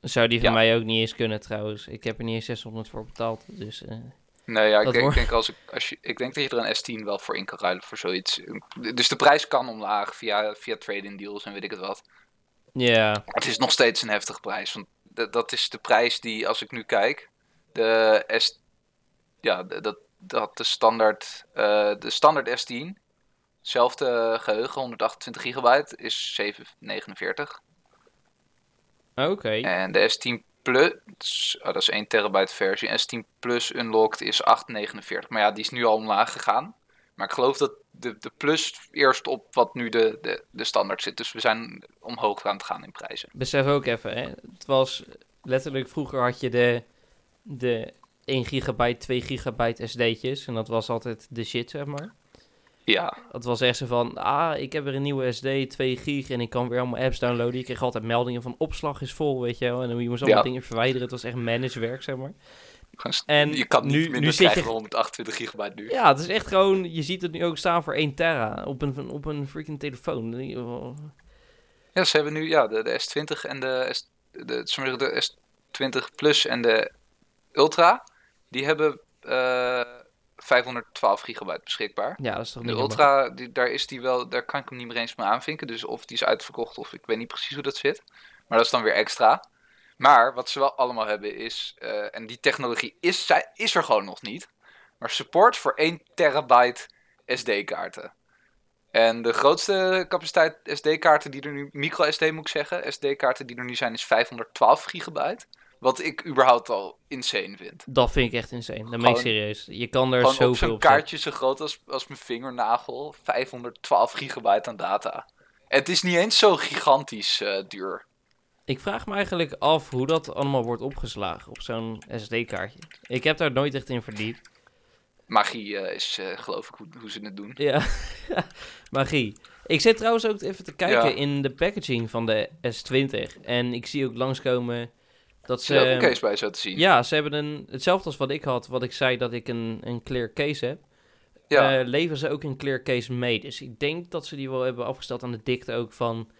Zou die van ja. mij ook niet eens kunnen trouwens. Ik heb er niet eens 600 voor betaald. Dus eh, Nee, ja, ik, denk- ik denk als ik, als je, ik denk dat je er een S10 wel voor in kan ruilen voor zoiets. Dus de prijs kan omlaag via, via trade-in deals en weet ik het wat. Ja, Maar het is nog steeds een heftige prijs. Want dat is de prijs die, als ik nu kijk, de S... Ja, dat, dat de standaard, eh, de standaard S10, hetzelfde geheugen, 128 gigabyte, is 749. oké. En de S10 Plus, oh, dat is 1 terabyte versie. S10 Plus Unlocked is 849. Maar ja, die is nu al omlaag gegaan. Maar ik geloof dat de, de Plus eerst op wat nu de, de, de standaard zit. Dus we zijn omhoog aan het gaan in prijzen. Besef ook even, hè. Het was letterlijk, vroeger had je de, de 1 gigabyte, 2 gigabyte SD'tjes. En dat was altijd de shit, zeg maar. Ja, Dat was echt zo van, ah, ik heb weer een nieuwe SD, 2 gig en ik kan weer allemaal apps downloaden. Je kreeg altijd meldingen van opslag is vol, weet je wel. En dan moest je allemaal Ja. dingen verwijderen. Het was echt managewerk, zeg maar. En je kan niet nu- minder nu krijgen je- dan 128 gigabyte nu. Ja, het is echt gewoon, je ziet het nu ook staan voor 1 tera op een, op een freaking telefoon. Oh, Ja, ze hebben nu ja, de, de S20 en de, S, de, de S20 Plus en de Ultra. Die hebben eh 512 gigabyte beschikbaar. Ja, dat is toch De. Ultra, die, daar is die wel, daar kan ik hem niet meer eens mee aanvinken. Dus of die is uitverkocht of ik weet niet precies hoe dat zit. Maar dat is dan weer extra. Maar wat ze wel allemaal hebben is, eh, en die technologie is, zij- is er gewoon nog niet. Maar support voor 1 terabyte SD-kaarten. En de grootste capaciteit SD-kaarten die er nu, micro SD moet ik zeggen, SD-kaarten die er nu zijn is 512 gigabyte. Wat ik überhaupt al insane vind. Dat vind ik echt insane. Dat meen ik serieus. Je kan er op zoveel zo'n op zetten. kaartje zo groot als, als mijn vingernagel. 512 gigabyte aan data. En het is niet eens zo gigantisch eh, duur. Ik vraag me eigenlijk af hoe dat allemaal wordt opgeslagen op zo'n SD-kaartje. Ik heb daar nooit echt in verdiept. Magie eh, is eh, geloof ik hoe, hoe ze het doen. Ja, magie. Ik zit trouwens ook even te kijken Ja. in de packaging van de S20. En ik zie ook langskomen dat ook een ze... case bij zo te zien? Ja, ze hebben een, hetzelfde als wat ik had, wat ik zei dat ik een, een clear case heb. Ja. eh, leveren ze ook een clear case mee. Dus ik denk dat ze die wel hebben afgesteld aan de dikte ook van...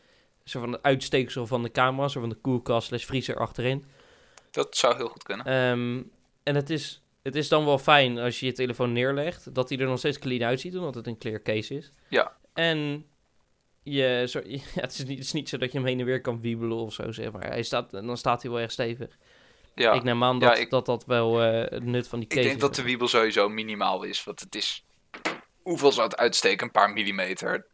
Zo van de uitsteeksel van de camera, zo van de koelkast slash vriezer achterin. Dat zou heel goed kunnen. Ehm, en het is, het is dan wel fijn als je je telefoon neerlegt, dat hij er nog steeds clean uitziet, omdat het een clear case is. Ja. En je, zo, ja, het, is niet, het is niet zo dat je hem heen en weer kan wiebelen of zo, zeg maar. Hij staat, dan staat hij wel erg stevig. Ja. Ik neem aan Ja, dat ik- dat, dat wel eh, het nut van die Ik case denk is. dat de wiebel sowieso minimaal is, want het is... Hoeveel zou het uitsteken? Een paar millimeter.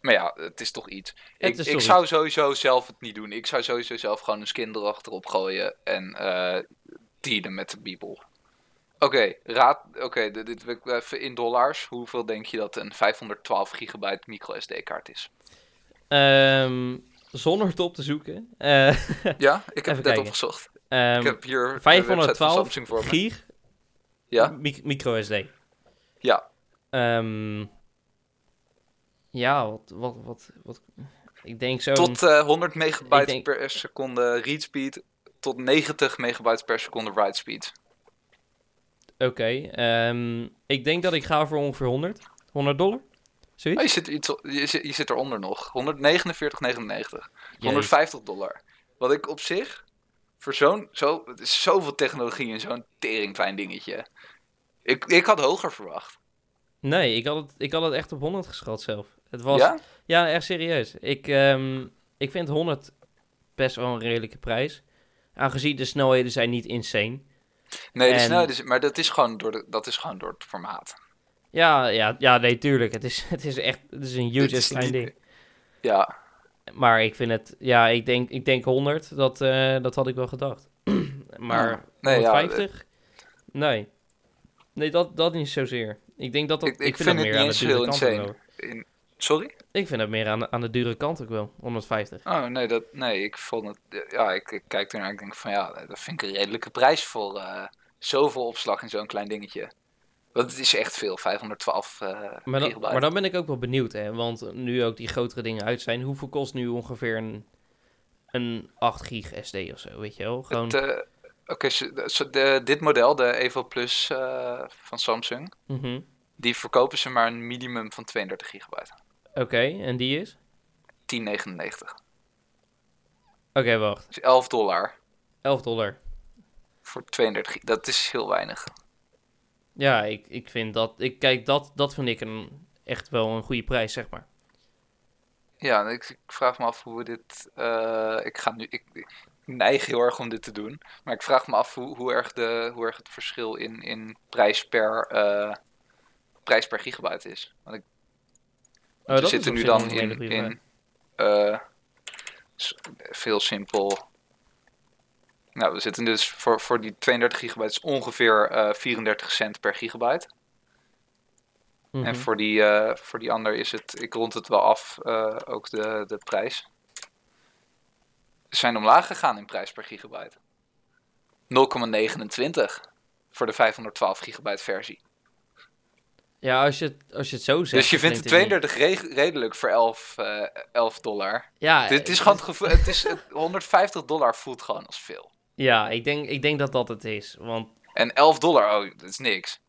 Maar ja, het is toch iets. Het Ik, ik toch zou sowieso zelf het niet doen. Ik zou sowieso zelf gewoon een skin erachterop gooien en eh dealen met de bibel. Oké, raad. Oké, dit, dit wil ik even in dollars. Hoeveel denk je dat een 512 gigabyte micro SD kaart is? Ehm, zonder het op te zoeken. eh, Ja, ik heb het net opgezocht. ehm, ik heb hier de website van 512 Samsung voor me. gig Ja, mic- micro SD. ja. Ehm, ja, wat, wat, wat, wat... Ik denk zo. Tot eh, 100 megabyte denk- per seconde read speed. Tot 90 megabyte per seconde write speed. Oké. ehm, ik denk dat ik ga voor ongeveer 100. 100 dollar? Oh, je, zit iets, je, zit, je zit eronder nog. 149,99. Jezus. 150 dollar. Wat ik op zich, voor zo'n, zo, het is zoveel technologie in zo'n tering klein dingetje. Ik, ik had hoger verwacht. Nee, ik had, het, ik had het echt op 100 geschat zelf. Het was, Ja? Ja, echt serieus. Ik, ehm, ik vind 100 best wel een redelijke prijs. Aangezien de snelheden zijn niet insane. Nee, de En- snelheid is, maar dat is, gewoon door de, dat is gewoon door het formaat. Ja, ja, ja nee, tuurlijk. Het is, het is echt het is een huge is klein niet- ding. Ja, Maar ik vind het, ja, ik denk, ik denk 100, dat, eh, dat had ik wel gedacht. maar. Nee, ja, 150? nee. Nee, dat, dat niet zozeer. Ik denk dat dat, Ik- ik, ik vind, vind het meer aan de dure kant ook insane. wel. in, sorry? Ik vind het meer aan, de- aan de dure kant ook wel, 150. Oh, nee, dat, nee, ik vond het, ja, ik, ik kijk ernaar en ik denk van ja, dat vind ik een redelijke prijs voor eh, zoveel opslag in zo'n klein dingetje. Want het is echt veel, 512 eh Maar dan, maar dan ben ik ook wel benieuwd, hè. Want nu ook die grotere dingen uit zijn, hoeveel kost nu ongeveer een, een 8 gig SD of zo, weet je wel? Gewoon, Het, eh, Oké, de- dit model, de Evo Plus eh, van Samsung, Mhm. die verkopen ze maar een minimum van 32 gigabyte. Oké, en die is? 10,99. Oké, wacht. Dus 11 dollar 11 dollar. voor 32 gig. Dat is heel weinig. Ja, ik, ik vind dat... Ik, kijk, dat, dat vind ik een, echt wel een goede prijs, zeg maar. Ja, ik, ik vraag me af hoe we dit. eh, ik ga nu. Ik, ik neig heel erg om dit te doen. Maar ik vraag me af hoe, hoe, erg, de, hoe erg het verschil in, in prijs, per, eh, prijs per gigabyte is. Want ik, Oh, we zitten nu dan in. in eh, veel simpel. Nou, we zitten dus voor, voor die 32 gigabyte is ongeveer eh 34 cent per gigabyte. Mhm. En voor die, eh, voor die ander is het, ik rond het wel af, eh, ook de, de prijs. Zijn omlaag gegaan in prijs per gigabyte. 0,29 voor de 512 gigabyte versie. Ja, als je, het- als je het zo zegt... dus je vindt de klinkt het niet- 32 re- redelijk voor 11, eh 11 dollar. Ja, Dit is gewoon het gevoel, het is, het- 150 dollar voelt gewoon als veel. Ja, ik denk, ik denk dat dat het is. Want En 11 dollar, oh, dat is niks.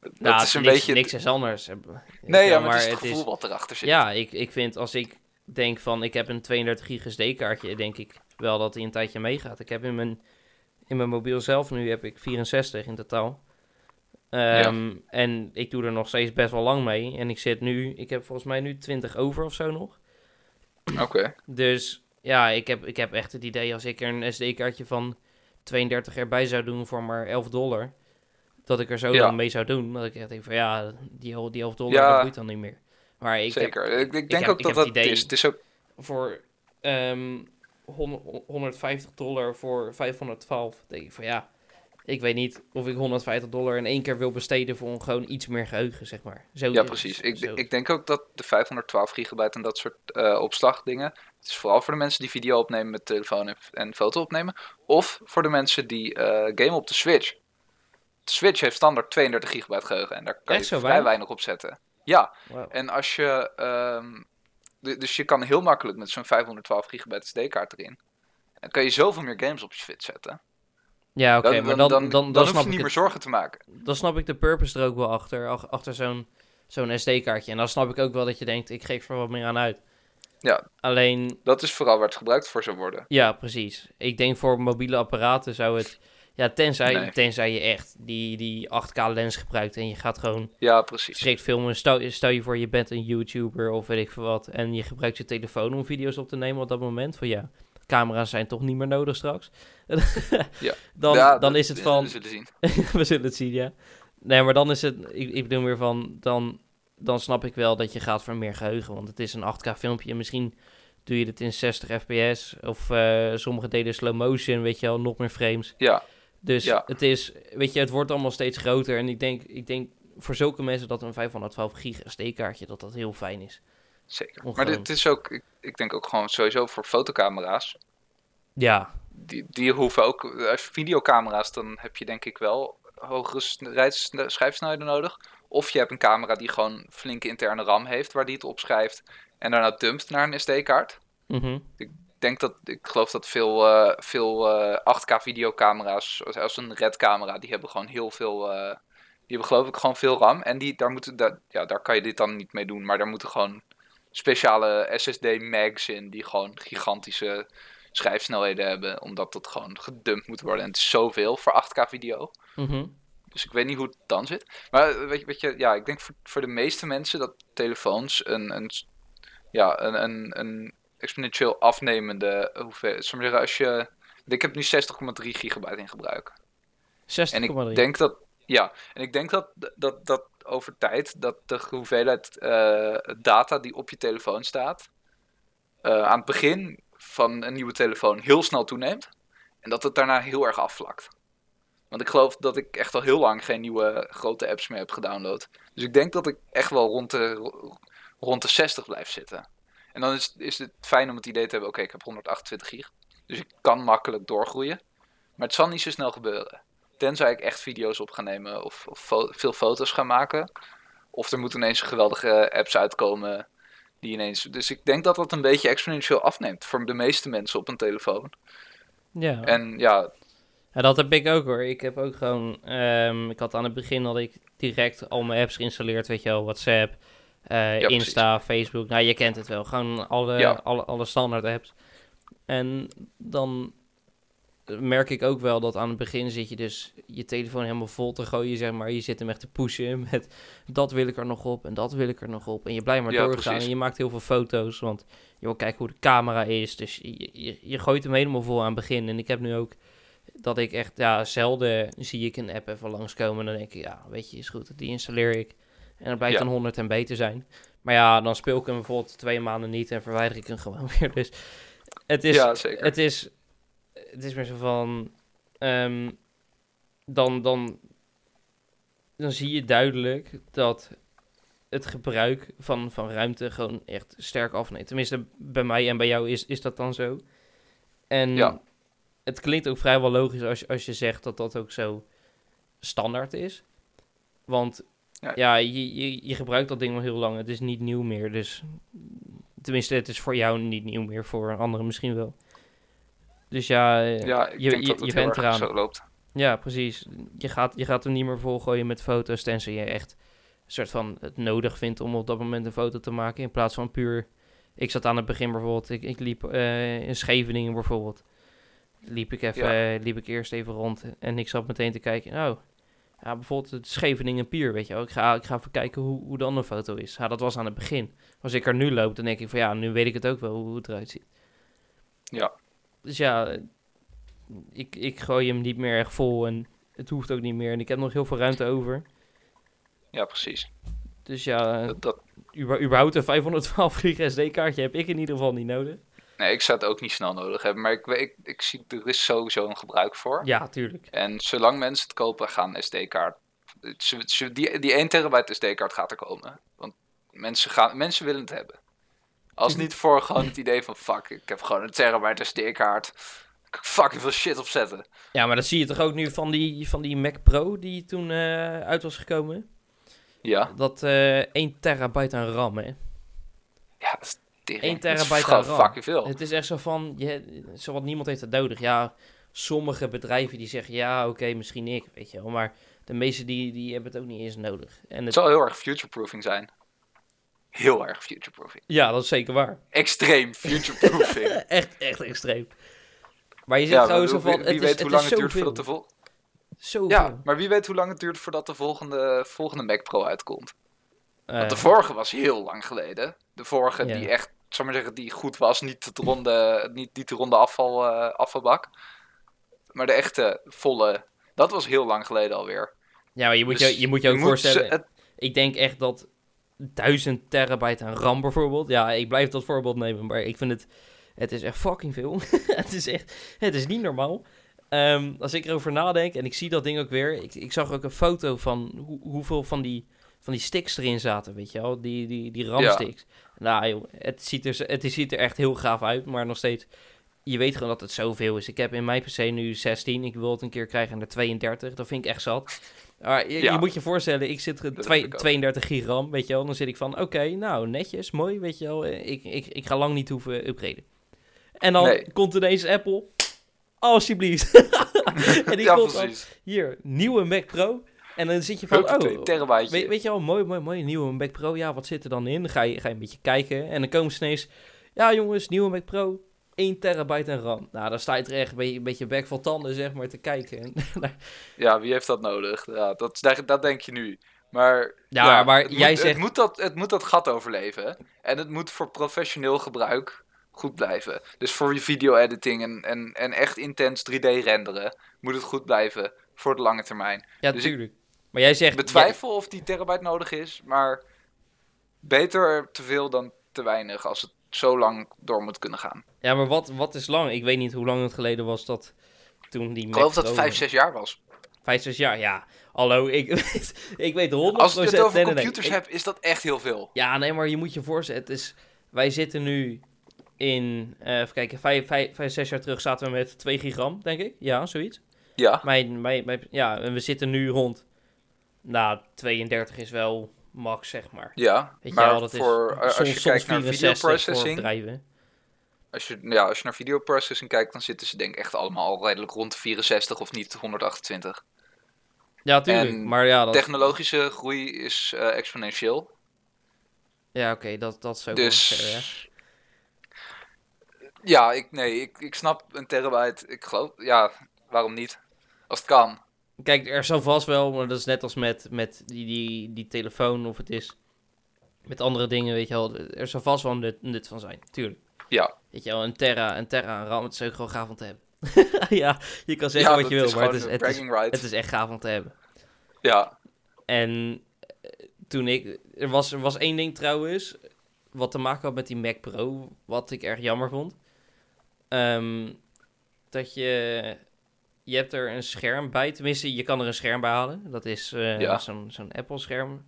Dat nou, is een niks, beetje... niks is anders. nee, ja, Ja, maar, het is het gevoel wat erachter zit. Ja, ik, ik vind als ik denk van ik heb een 32 gig SD kaartje, denk ik wel dat hij een tijdje meegaat. Ik heb in mijn, in mijn mobiel zelf nu heb ik 64 in totaal. Ehm, En ik doe er nog steeds best wel lang mee. En ik zit nu, ik heb volgens mij nu 20 over of zo nog. Oké. Dus ja, ik heb, ik heb echt het idee als ik er een SD-kaartje van 32 erbij zou doen voor maar 11 dollar. Dat ik er zo Ja. dan mee zou doen. Dat ik echt denk van ja, die, die 11 dollar, Ja. dat boeit dan niet meer. Maar ik heb, Zeker. ik, ik denk ook dat dat is. Het is ook voor ehm, hon- 150 dollar voor 512. Denk ik van ja, ik weet niet of ik 150 dollar in één keer wil besteden voor gewoon iets meer geheugen, zeg maar. Zo, Ja, precies. Ik, zo- ik denk ook dat de 512 gigabyte en dat soort eh, opslagdingen. Het is vooral voor de mensen die video opnemen met telefoon en, en foto opnemen. Of voor de mensen die eh gamen op de Switch. De Switch heeft standaard 32 gigabyte geheugen en daar kan Echt je vrij weinig? weinig op zetten. Ja, en als je. d- dus je kan heel makkelijk met zo'n 512 gigabyte SD-kaart erin. Dan kan je zoveel meer games op je Switch zetten. Ja, oké, dan, maar dan, dan, dan, dan, dan, dan, hoef je ik niet het, meer zorgen te maken. dan snap ik de purpose er ook wel achter, ach- achter zo'n zo'n SD-kaartje. En dan snap ik ook wel dat je denkt, ik geef er wat meer aan uit. Ja. Alleen, Dat is vooral waar het gebruikt voor zou worden. ja, precies. Ik denk voor mobiele apparaten zou het... Ja, tenzij, Nee. tenzij je echt die, die 8K lens gebruikt en je gaat gewoon Ja, precies. filmen. Stel, stel je voor, je bent een YouTuber of weet ik veel wat. En je gebruikt je telefoon om video's op te nemen op dat moment. Van ja, camera's zijn toch niet meer nodig straks. Ja. Dan, Ja, dan is het van, We zullen zien. we zullen het zien, ja. Nee, maar dan is het, ik, ik bedoel meer van, dan, dan snap ik wel dat je gaat voor meer geheugen. Want het is een 8K filmpje en misschien doe je dit in 60 fps. Of eh sommige deden slow motion, weet je wel, nog meer frames. Ja, Dus Ja. het is, weet je, het wordt allemaal steeds groter. En ik denk, ik denk voor zulke mensen dat een 512 gig SD-kaartje, dat dat heel fijn is. zeker. Maar dit is ook, ik, ik denk ook gewoon sowieso voor fotocamera's. Ja, Die, die hoeven ook, als videocamera's, dan heb je denk ik wel hogere schrijfsnelheden nodig. Of je hebt een camera die gewoon flinke interne RAM heeft, waar die het opschrijft. En daarna dumpt naar een SD-kaart. mhm. Ik denk dat, ik geloof dat veel, eh, veel eh, 8K videocamera's, zoals een Red camera, die hebben gewoon heel veel, eh, die hebben geloof ik gewoon veel RAM. En die, daar, moeten, daar, ja, daar kan je dit dan niet mee doen, maar daar moeten gewoon speciale SSD mags in, die gewoon gigantische schrijfsnelheden hebben, omdat dat gewoon gedumpt moet worden. En het is zoveel voor 8K video. mhm. Dus ik weet niet hoe het dan zit. Maar eh, weet je, weet je ja, ik denk voor, voor de meeste mensen dat telefoons een, een, ja, een, een, een exponentieel afnemende hoeveelheid. Zeggen, als je. Ik heb nu 60,3 gigabyte in gebruik. 60,3. En ik denk dat. Ja, en ik denk dat, dat, dat over tijd dat de hoeveelheid eh, data die op je telefoon staat. eh, aan het begin van een nieuwe telefoon heel snel toeneemt. En dat het daarna heel erg afvlakt. Want ik geloof dat ik echt al heel lang geen nieuwe grote apps meer heb gedownload. Dus ik denk dat ik echt wel rond de, rond de 60 blijf zitten. En dan is, is het fijn om het idee te hebben: oké, ik heb 128 gig. Dus ik kan makkelijk doorgroeien. Maar het zal niet zo snel gebeuren. Tenzij ik echt video's op ga nemen of, of fo- veel foto's ga maken. Of er moeten ineens geweldige apps uitkomen. Die ineens... Dus ik denk dat dat een beetje exponentieel afneemt voor de meeste mensen op een telefoon. Ja. En ja, ja, dat heb ik ook hoor. Ik heb ook gewoon, ehm, ik had aan het begin had ik direct al mijn apps geïnstalleerd, weet je wel, WhatsApp, eh, Ja, Insta, Facebook. Nou, je kent het wel, gewoon alle, Ja. alle, alle standaard apps. En dan merk ik ook wel dat aan het begin zit je dus je telefoon helemaal vol te gooien, zeg maar. Je zit hem echt te pushen met dat wil ik er nog op en dat wil ik er nog op. En je blijft maar Ja, doorgaan precies. en je maakt heel veel foto's, want je wil kijken hoe de camera is. Dus je, je, je gooit hem helemaal vol aan het begin. En ik heb nu ook dat ik echt, ja, zelden zie ik een app even langskomen. En dan denk ik, ja, weet je, is goed, die installeer ik. En dan blijkt Ja. dan 100 MB te zijn. Maar ja, dan speel ik hem bijvoorbeeld twee maanden niet en verwijder ik hem gewoon weer. Dus het is, ja zeker. het is, het is meer zo van, ehm, dan, dan, dan zie je duidelijk dat het gebruik van, van ruimte gewoon echt sterk afneemt. Tenminste, bij mij en bij jou is, is dat dan zo. En Ja. het klinkt ook vrijwel logisch als, als je zegt dat dat ook zo standaard is. Want Ja. ja, je, je, je gebruikt dat ding al heel lang. Het is niet nieuw meer. Dus tenminste, het is voor jou niet nieuw meer. Voor anderen misschien wel. Dus ja, eh, ja, ik je, denk je, dat het je bent eraan. zo loopt. Ja, precies. Je gaat, je gaat hem niet meer volgooien met foto's, tenzij je echt een soort van het nodig vindt om op dat moment een foto te maken. In plaats van puur... Ik zat aan het begin bijvoorbeeld, ik, ik liep eh, in Scheveningen bijvoorbeeld. Liep ik, even, eh, liep ik eerst even rond en ik zat meteen te kijken. Oh, ja, bijvoorbeeld het Scheveningen Pier, weet je wel. Ik ga, ik ga even kijken hoe, hoe dan een foto is. Ja, dat was aan het begin. Als ik er nu loop, dan denk ik van ja, nu weet ik het ook wel hoe het eruit ziet. Ja. Dus ja, ik, ik gooi hem niet meer echt vol en het hoeft ook niet meer. En ik heb nog heel veel ruimte over. Ja, precies. Dus ja, Dat, überhaupt een 512 gig SD-kaartje heb ik in ieder geval niet nodig. Nee, ik zou het ook niet snel nodig hebben. Maar ik, weet- ik, ik zie, er is sowieso een gebruik voor. Ja, tuurlijk. En zolang mensen het kopen, gaan SD-kaart. Die, die 1 terabyte SD-kaart gaat er komen. Want mensen, gaan, mensen willen het hebben. Als niet voor gewoon het idee van fuck, ik heb gewoon een terabyte SD-kaart. Fucking veel shit opzetten. Ja, maar dat zie je toch ook nu van die, van die Mac Pro die toen eh, uit was gekomen? Ja, Dat eh 1 terabyte aan RAM, hè? ja dat is tering. 1 Dat is terabyte aan RAM. fucking veel. Het is echt zo van, je, zowat niemand heeft het nodig. Ja, sommige bedrijven die zeggen, ja, oké, misschien ik, weet je wel. Maar de meeste die, die hebben het ook niet eens nodig. En Het het, zal heel erg future-proofing zijn. heel erg futureproofing. Ja, dat is zeker waar. Extreem futureproofing. echt, echt extreem. Maar je zit ja, gewoon zo van... wie het weet is, hoe lang het duurt voordat de vol... Zoveel. Ja, maar wie weet hoe lang het duurt voordat de volgende, volgende Mac Pro uitkomt. Want Eh, de vorige was heel lang geleden. De vorige Ja. die echt, zal maar zeggen, die goed was. Niet het ronde, niet, niet de ronde afval, eh, afvalbak. Maar de echte, volle, dat was heel lang geleden alweer. ja, maar je moet, Dus je, je moet je ook voorstellen... Ik denk echt dat 1000 terabyte aan RAM bijvoorbeeld. Ja, ik blijf dat voorbeeld nemen, maar ik vind het. Het is echt fucking veel. het is echt. Het is niet normaal. Ehm, als ik erover nadenk en ik zie dat ding ook weer. Ik, ik zag ook een foto van hoe, hoeveel van die, van die sticks erin zaten, weet je wel? Die, die, die RAM-sticks. Nou joh, het ziet, er, het ziet er echt heel gaaf uit, maar nog steeds. Je weet gewoon dat het zoveel is. Ik heb in mijn PC nu 16. Ik wil het een keer krijgen naar 32. Dat vind ik echt zat. Maar je, Ja. je moet je voorstellen, ik zit er twee- heb ik ook. 32 gig RAM, weet je wel. Dan zit ik van, oké, nou, netjes, mooi, weet je wel. Eh, Ik, ik, ik ga lang niet hoeven upgraden. En dan Nee. komt ineens Apple. Alsjeblieft. en die ja, komt hier, nieuwe Mac Pro. En dan zit je van, oh, terabyte. weet, weet je wel, mooi, mooi, mooi, nieuwe Mac Pro. Ja, wat zit er dan in? Dan ga je, ga je een beetje kijken. En dan komen ze ineens, ja jongens, nieuwe Mac Pro. 1 terabyte aan RAM. Nou, dan sta je er echt een beetje, bek vol tanden, zeg maar, te kijken. Ja, wie heeft dat nodig? Ja, dat, dat, dat denk je nu. Maar, Ja, maar het jij moet, zegt- Het moet, dat, het moet dat gat overleven. En het moet voor professioneel gebruik goed blijven. Dus voor je video-editing en, en, en echt intens 3D-renderen... moet het goed blijven voor de lange termijn. ja, Dus ik tuurlijk. Maar jij zegt... Ik betwijfel of die terabyte nodig is, maar... beter te veel dan te weinig... als het zo lang door moet kunnen gaan. Ja, maar wat, wat is lang? Ik weet niet hoe lang het geleden was dat toen die Ik geloof dat het Pro- 5, 6 jaar was. Vijf, zes jaar, ja. Hallo, ik weet, ik weet 100%... Als je het over computers hebt, is dat echt heel veel. Ja, nee, maar je moet je voorstellen, het is... Wij zitten nu in... eh, even kijken, vijf, vijf, vijf, zes jaar terug zaten we met 2 gigram, denk ik. Ja, zoiets. Ja, Mijn, mijn, mijn, ja, en we zitten nu rond... Nou, 32 is wel max, zeg maar. ja. Weet je maar wel, dat voor, is eh, als soms, je kijkt naar 64 voor videoprocessing... Als je, ja, als je naar videoprocessing kijkt, dan zitten ze denk ik echt allemaal al redelijk rond de 64 of niet 128. Ja, tuurlijk. En maar ja, dat, Technologische groei is eh, exponentieel. ja oké, dat, dat is ook. Dus ja, ik, nee, ik, ik snap een terabyte. Ik geloof, ja, waarom niet? Als het kan. Kijk, er zal vast wel, maar dat is net als met, met die, die, die telefoon of het is met andere dingen, weet je wel. Er zal vast wel een nut, nut van zijn, tuurlijk. Ja, Weet je wel, een Terra, een Terra aan RAM, het is ook gewoon gaaf om te hebben. ja, je kan zeggen ja wat je wil, maar het is, een het is echt gaaf om te hebben. Ja, En eh, toen ik, er was, er was één ding trouwens, wat te maken had met die Mac Pro, wat ik erg jammer vond. Ehm, dat je, je hebt er een scherm bij, tenminste je kan er een scherm bij halen. Dat is eh, Ja. zo'n zo'n Apple scherm.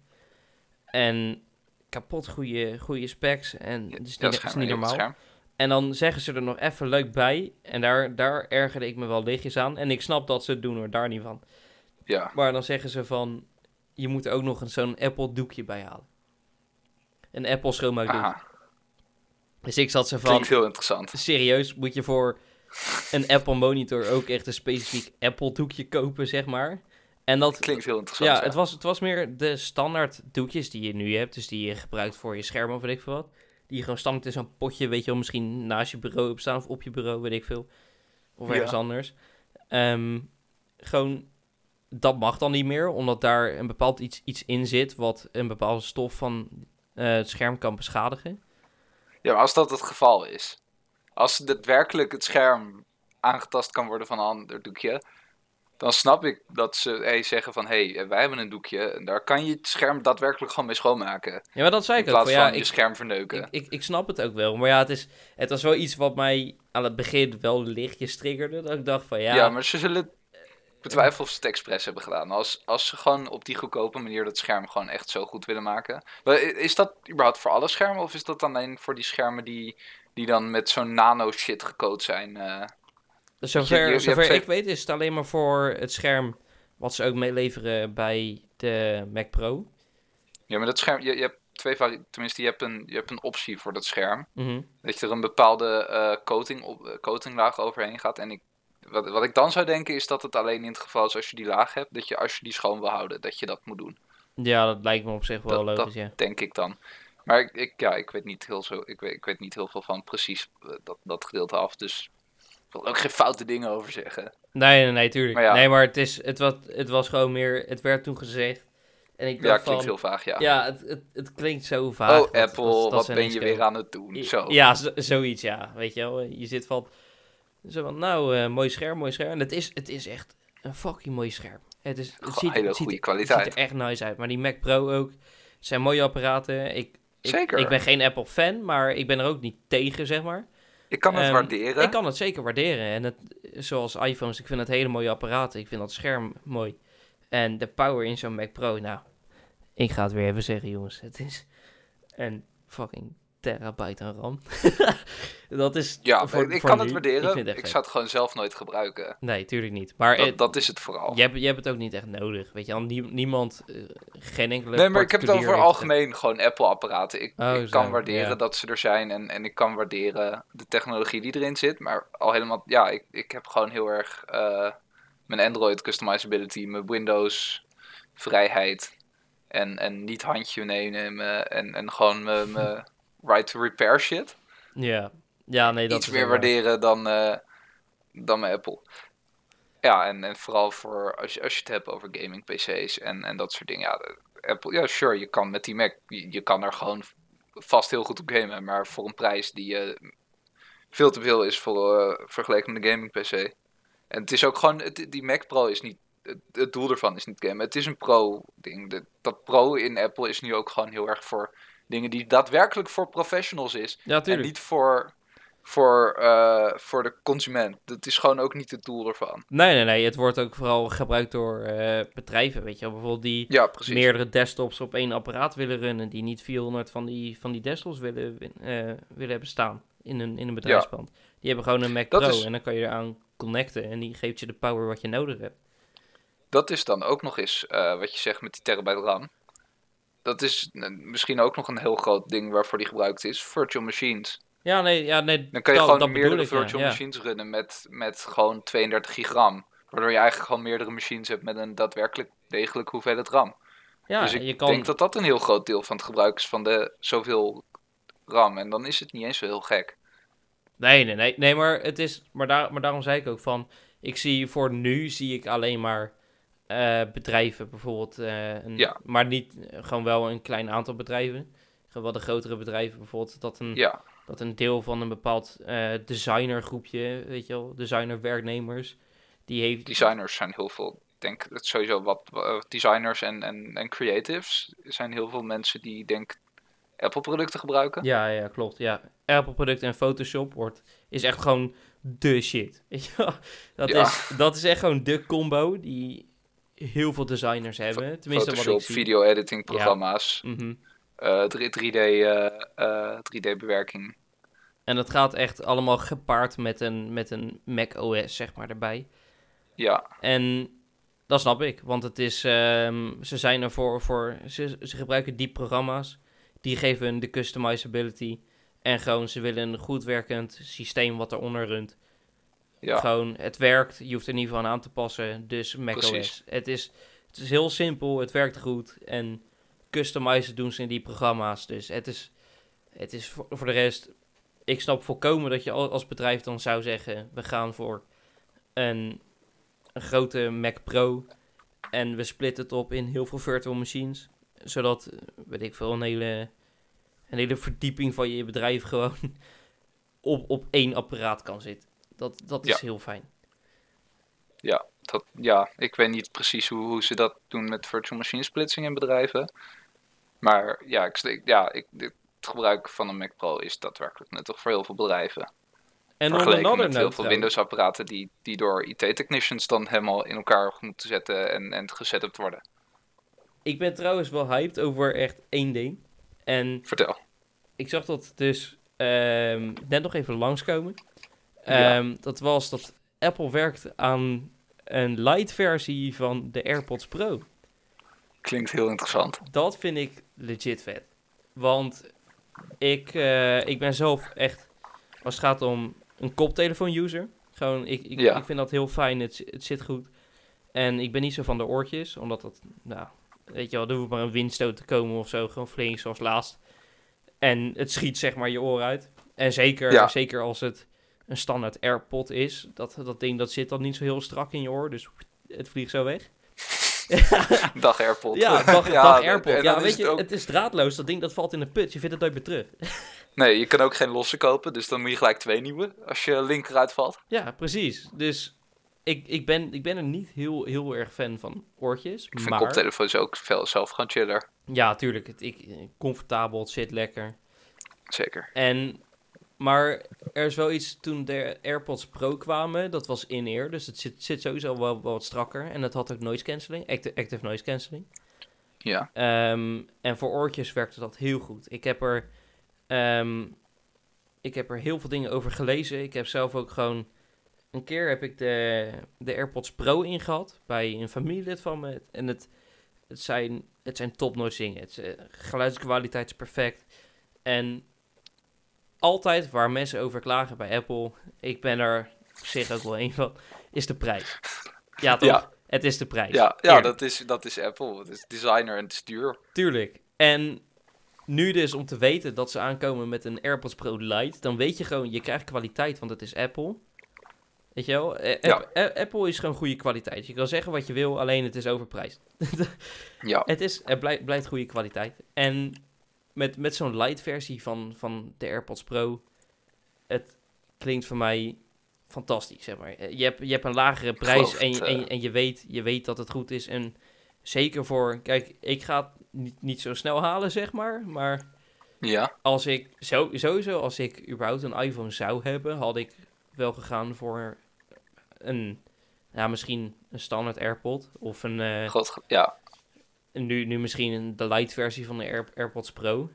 En kapot goede, goede specs en het is niet, scherm, is niet ja, normaal. En dan zeggen ze er nog even leuk bij. En daar, daar ergerde ik me wel lichtjes aan. En ik snap dat ze het doen hoor, daar niet van. Ja, Maar dan zeggen ze van, je moet er ook nog een zo'n Apple doekje bij halen. Een Apple schoonmaakdoek. Dus ik zat zo van, Klinkt heel interessant. serieus, moet je voor een Apple monitor ook echt een specifiek Apple doekje kopen, zeg maar. En dat, Klinkt heel interessant. ja, het was, het was meer de standaard doekjes die je nu hebt. Dus die je gebruikt voor je scherm of weet ik veel wat. Die je gewoon standaard in zo'n potje, weet je wel, misschien naast je bureau hebt staan of op je bureau, weet ik veel. Of Ja. ergens anders. Ehm, gewoon, dat mag dan niet meer, omdat daar een bepaald iets, iets in zit wat een bepaalde stof van eh, het scherm kan beschadigen. Ja, maar als dat het geval is. Als daadwerkelijk het scherm aangetast kan worden van een ander doekje. Dan snap ik dat ze hey, zeggen van... Hé, hey, wij hebben een doekje. En daar kan je het scherm daadwerkelijk gewoon mee schoonmaken. Ja, maar dat zei In ik ook. plaats van, van ja, je ik, scherm verneuken. Ik, ik, ik snap het ook wel. Maar ja, het, is, het was wel iets wat mij aan het begin wel lichtjes triggerde. Dat ik dacht van ja, Ja, maar ze zullen... Ik betwijfel of ze het expres hebben gedaan. Als, als ze gewoon op die goedkope manier dat scherm gewoon echt zo goed willen maken. Is dat überhaupt voor alle schermen? Of is dat alleen voor die schermen die, die dan met zo'n nano shit gecoat zijn? eh? zover, je- je hebt zover twee- ik weet is het alleen maar voor het scherm wat ze ook meeleveren bij de Mac Pro. Ja, maar dat scherm... Je, je hebt twee Tenminste, je hebt, een, je hebt een optie voor dat scherm. Mhm. Dat je er een bepaalde eh, coating op, eh, coatinglaag overheen gaat. En ik, wat, wat ik dan zou denken is dat het alleen in het geval is als je die laag hebt. Dat je als je die schoon wil houden, dat je dat moet doen. Ja, dat lijkt me op zich wel Dat- logisch, ja. Denk ik dan. Maar ik, ik, ja, ik, weet niet heel zo, ik, weet, ik weet niet heel veel van precies eh, dat, dat gedeelte af. Dus ik wil ook geen foute dingen over zeggen. Nee, nee, nee, tuurlijk. Maar ja. Nee, maar het, is, het, was, het was gewoon meer... Het werd toen gezegd. En ik Ja, dacht klinkt van... heel vaag, ja. Ja, het, het, het klinkt zo vaag. oh, dat- Apple, dat- dat wat ben je weer aan het doen? Zo. Ja, zo- zoiets, ja. Weet je wel, je zit van... Zo van, nou, eh, mooi scherm, mooi scherm. En het is, het is echt een fucking mooi scherm. Het, is, het, ziet, hele het, ziet, het kwaliteit. er echt nice uit. Maar die Mac Pro ook. Het zijn mooie apparaten. Ik, ik, Zeker. Ik ben geen Apple fan, maar ik ben er ook niet tegen, zeg maar. Ik kan het Ehm, waarderen. Ik kan het zeker waarderen. En het, zoals iPhones, ik vind het hele mooie apparaten. Ik vind dat scherm mooi. En de power in zo'n Mac Pro, nou, ik ga het weer even zeggen, jongens. Het is een fucking terabyte aan RAM. dat is Ja, voor, ik voor kan nu. het waarderen. Ik het zou het gewoon zelf nooit gebruiken. Nee, tuurlijk niet. Maar Dat, het- dat is het vooral. je, hebt, je hebt het ook niet echt nodig. Weet je, al nie- niemand, eh, geen enkele. Nee, maar ik heb het over algemeen gewoon Apple-apparaten. Ik, Oh, ik kan zo, waarderen ja. dat ze er zijn en, en ik kan waarderen de technologie die erin zit. Maar al helemaal, ja, ik, ik heb gewoon heel erg eh, mijn Android customizability, mijn Windows vrijheid en, en niet handje nemen en, en gewoon mijn right to repair shit. Ja, ja nee, dat Iets is meer waarderen dan, eh, dan Apple. Ja, en, en vooral voor als je, als je het hebt over gaming PC's en, en dat soort dingen. Ja, de- Apple, ja, sure, je kan met die Mac, je, je kan er gewoon vast heel goed op gamen, maar voor een prijs die eh, veel te veel is voor, eh, vergeleken met een gaming PC. En het is ook gewoon, het, die Mac Pro is niet, het, het doel ervan is niet gamen. Het is een pro-ding. Dat pro in Apple is nu ook gewoon heel erg voor dingen die daadwerkelijk voor professionals is. Ja, En niet voor, voor, eh, voor de consument. Dat is gewoon ook niet het doel ervan. Nee, nee, nee. Het wordt ook vooral gebruikt door eh, bedrijven, weet je wel. Bijvoorbeeld die Ja, meerdere desktops op één apparaat willen runnen. Die niet 400 van die, van die desktops willen, eh, willen hebben staan in een, in een bedrijfspand. Die hebben gewoon een Mac Dat Pro is- en dan kan je eraan connecten. En die geeft je de power wat je nodig hebt. Dat is dan ook nog eens wat je zegt met die terabyte RAM. Dat is misschien ook nog een heel groot ding waarvoor die gebruikt is. Virtual machines. Ja, nee, ja, nee. Dan kan je dat- gewoon dat meerdere ik, virtual ja. machines runnen met, met gewoon 32 gigram. Waardoor je eigenlijk gewoon meerdere machines hebt met een daadwerkelijk degelijk hoeveelheid RAM. Ja, dus ik je kan... denk dat dat een heel groot deel van het gebruik is van de zoveel RAM. En dan is het niet eens zo heel gek. Nee, nee, nee. Nee, maar, het is, maar, daar, maar daarom zei ik ook van... Ik zie voor nu zie ik alleen maar eh, bedrijven bijvoorbeeld. eh, een, Ja. Maar niet eh, gewoon wel een klein aantal bedrijven. Gewoon wel de grotere bedrijven bijvoorbeeld. Dat een, Ja, dat een deel van een bepaald eh designergroepje, weet je wel, designerwerknemers, die heeft... designers zijn heel veel. Ik denk dat sowieso wat designers en, en, en creatives zijn heel veel mensen die denk Apple producten gebruiken. Ja, ja, klopt. Ja, Apple producten en Photoshop wordt, is echt gewoon de shit. Weet je wel? Dat, Ja. is, dat is echt gewoon de combo die heel veel designers hebben. Tenminste, wat ik zie. video editing programma's, eh, 3D, eh, eh, 3D bewerking. En dat gaat echt allemaal gepaard met een, met een Mac OS, zeg maar, erbij. Ja, En dat snap ik, want het is, ehm, ze zijn ervoor voor, ze, ze gebruiken die programma's, die geven hun de customizability. En gewoon, ze willen een goed werkend systeem wat eronder runt. Ja, Gewoon, het werkt, je hoeft er niet van aan te passen, dus macOS. Het is, het is heel simpel, het werkt goed en customizen doen ze in die programma's. Dus het is, het is voor, voor de rest, ik snap volkomen dat je al- als bedrijf dan zou zeggen, we gaan voor een, een grote Mac Pro en we splitten het op in heel veel virtual machines. Zodat, weet ik veel, een hele, een hele verdieping van je bedrijf gewoon op, op één apparaat kan zitten. Dat, dat is Ja. heel fijn. dat, ja, ik weet niet precies hoe, hoe ze dat doen met virtual machine splitsing in bedrijven. Maar ja, ik, ja ik, het gebruik van een Mac Pro is daadwerkelijk nuttig voor heel veel bedrijven. En Vergeleken met heel note veel Windows-apparaten die, die door IT-technicians dan helemaal in elkaar moeten zetten en, en gesetupt worden. ik ben trouwens wel hyped over echt één ding. En Vertel. ik zag dat dus ehm, net nog even langskomen. Ja. Ehm, Dat was dat Apple werkt aan een light versie van de AirPods Pro. Klinkt heel interessant. Dat vind ik legit vet. Want ik, eh, ik ben zelf echt, als het gaat om een koptelefoon-user, gewoon, ik, ik, Ja. ik vind dat heel fijn, het, het zit goed. En ik ben niet zo van de oortjes, omdat dat, nou, weet je wel, er hoeft maar een windstoot te komen of zo, gewoon flink zoals laatst. En het schiet zeg maar je oor uit. En zeker, Ja. zeker als het een standaard AirPod is. Dat, dat ding dat zit dan niet zo heel strak in je oor. Dus het vliegt zo weg. Dag AirPod. Ja, dag, Ja, dag en AirPod. Ja, weet het je, ook- het is draadloos. Dat ding dat valt in de put. Je vindt het nooit meer terug. Nee, je kan ook geen losse kopen, dus dan moet je gelijk twee nieuwe als je linker uitvalt. Ja, precies. Dus ik, ik, ben, ik ben er niet heel, heel erg fan van oortjes. Ik vind maar koptelefoons ook veel zelf gewoon chiller. ja, tuurlijk. Het, ik, comfortabel, het zit lekker. Zeker. En, maar er is wel iets toen de AirPods Pro kwamen. Dat was in-ear, dus het zit, zit sowieso wel, wel wat strakker. En het had ook noise cancelling, active, active noise cancelling. Ja. Ehm, en voor oortjes werkte dat heel goed. Ik heb er, ehm, ik heb er heel veel dingen over gelezen. Ik heb zelf ook gewoon... Een keer heb ik de, de AirPods Pro ingehad bij een familielid van me. En het, het zijn, het zijn dingen. Het eh, geluidskwaliteit is perfect. En altijd waar mensen over klagen bij Apple... Ik ben er op zich ook wel een van... Is de prijs. Ja, toch? Ja. Het is de prijs. Ja, ja dat, is, dat is Apple. Het is designer en het is duur. Tuurlijk. En nu dus om te weten dat ze aankomen met een AirPods Pro Lite, dan weet je gewoon, je krijgt kwaliteit, want het is Apple. Weet je wel? Ja. Apple is gewoon goede kwaliteit. Je kan zeggen wat je wil, alleen het is overprijsd. Ja. het, is, het blijft, blijft goede kwaliteit. En met, met zo'n light versie van, van de AirPods Pro, het klinkt voor mij fantastisch, zeg maar. Eh, Je hebt, je hebt een lagere prijs en, het, en, eh. en je, weet, je weet dat het goed is. En zeker voor, kijk, ik ga het niet, niet zo snel halen, zeg maar. Maar Ja. als ik, zo, sowieso als ik überhaupt een iPhone zou hebben, had ik wel gegaan voor een, ja, misschien een standaard AirPod. Of een, eh, God, ja. Nu, nu misschien een, de light versie van de Air, AirPods Pro.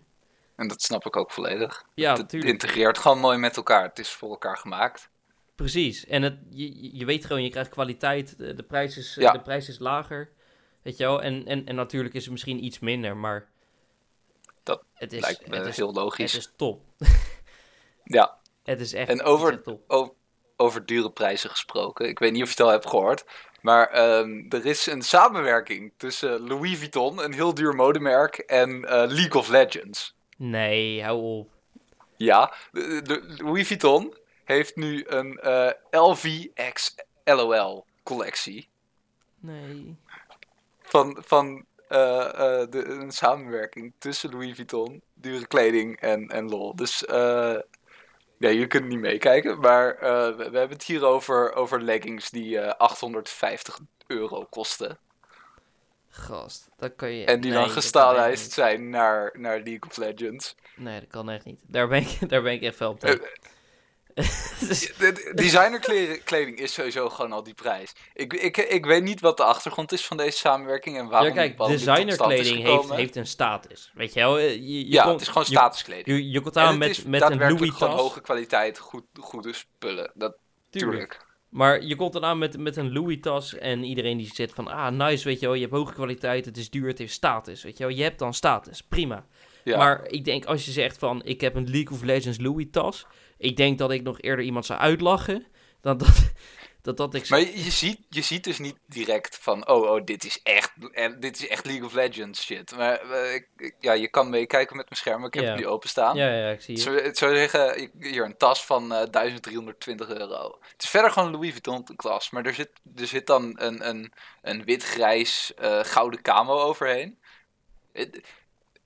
En dat snap ik ook volledig. Ja, het natuurlijk. integreert gewoon mooi met elkaar. Het is voor elkaar gemaakt. Precies. En het, je, je weet gewoon, je krijgt kwaliteit. De, de, prijs, is, Ja. de prijs is lager. Weet je wel? En, en, en natuurlijk is het misschien iets minder, maar... Dat het is, Lijkt me het is, heel het logisch. is top. Ja. Het is echt, En het is over- echt top. O- over dure prijzen gesproken. Ik weet niet of je het al hebt gehoord. Maar ehm, er is een samenwerking tussen Louis Vuitton, een heel duur modemerk, en eh, League of Legends. Nee, hou op. Ja, de, de- Louis Vuitton heeft nu een eh LVX LOL collectie. Nee. Van, van eh, de, een samenwerking tussen Louis Vuitton, dure kleding en, en LOL. Dus eh ja, je kunt niet meekijken. Maar eh, we, we hebben het hier over, over leggings die eh 850 euro kosten. Gast, dat kan je... En die nee, dan gestaallijst zijn naar, naar League of Legends. Nee, dat kan echt niet. Daar ben ik, daar ben ik echt op tegen. Dus- De- de- Designerkleding is sowieso gewoon al die prijs. Ik, ik, ik weet niet wat de achtergrond is van deze samenwerking en waarom ja, kijk, designerkleding heeft, heeft een statuss. Weet je wel? Je, je, ja, het is gewoon statuskleding. Je, je komt aan met, met een Louis gewoon tas. hoge kwaliteit, goed, goede spullen. Dat, Tuurlijk. tuurlijk. Maar je komt dan aan met, met een Louis tas en iedereen die zit van, ah, nice, weet je wel, je hebt hoge kwaliteit, het is duur, het heeft status, weet je wel. Je hebt dan status, prima. Ja. Maar ik denk, als je zegt van, ik heb een League of Legends Louis tas, ik denk dat ik nog eerder iemand zou uitlachen, dan dat, dat, dat ik... Maar je, je ziet, je ziet dus niet direct van, oh, oh dit, is echt, en dit is echt League of Legends shit. Maar eh, ik- ja, je kan meekijken met mijn scherm, ik heb het nu openstaan. Ja, ja, ik zie Het zou, het zou zeggen, hier een tas van eh 1320 euro. Het is verder gewoon Louis Vuitton klas, maar er zit, er zit dan een, een, een wit-grijs eh, gouden camo overheen. Het-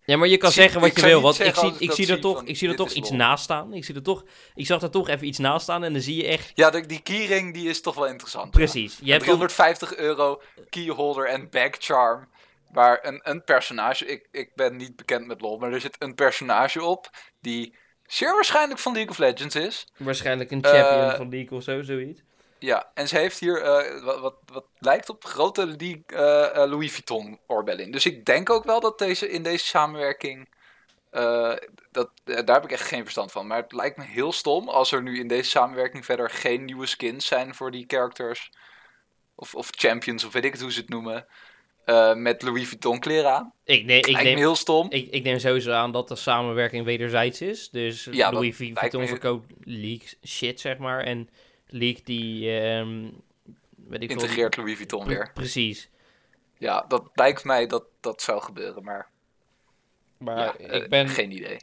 Ja, maar je kan zie- zeggen wat je wil, want ik zie, ik zie er toch, ik zie er toch iets naast staan. Ik zie er toch, ik zag er toch even iets naast staan en dan zie je echt, Ja, de- die keyring die is toch wel interessant. ja. precies. Je hebt dan, 350 euro keyholder en bag charm. Waar een, een personage, ik, ik ben niet bekend met LoL, maar er zit een personage op die zeer waarschijnlijk van League of Legends is. waarschijnlijk een champion Eh, van League of zo, zoiets. Ja, en ze heeft hier eh, wat, wat, wat lijkt op grote League, eh, eh, Louis Vuitton oorbellen. Dus ik denk ook wel dat deze in deze samenwerking. dat, daar heb ik echt geen verstand van. Maar het lijkt me heel stom als er nu in deze samenwerking verder geen nieuwe skins zijn voor die characters. Of, of champions, of weet ik het hoe ze het noemen. met Louis Vuitton kleren aan. Ik, nee, ik neem, heel stom. Ik, ik neem sowieso aan dat de samenwerking wederzijds is. Dus Ja, Louis Vuitton me- verkoopt League shit, zeg maar. En League die, ehm weet ik Integreert Louis Vuitton Pre- weer. Precies. Ja, dat lijkt mij dat dat zou gebeuren, maar Maar ja, ik eh, ben... geen idee.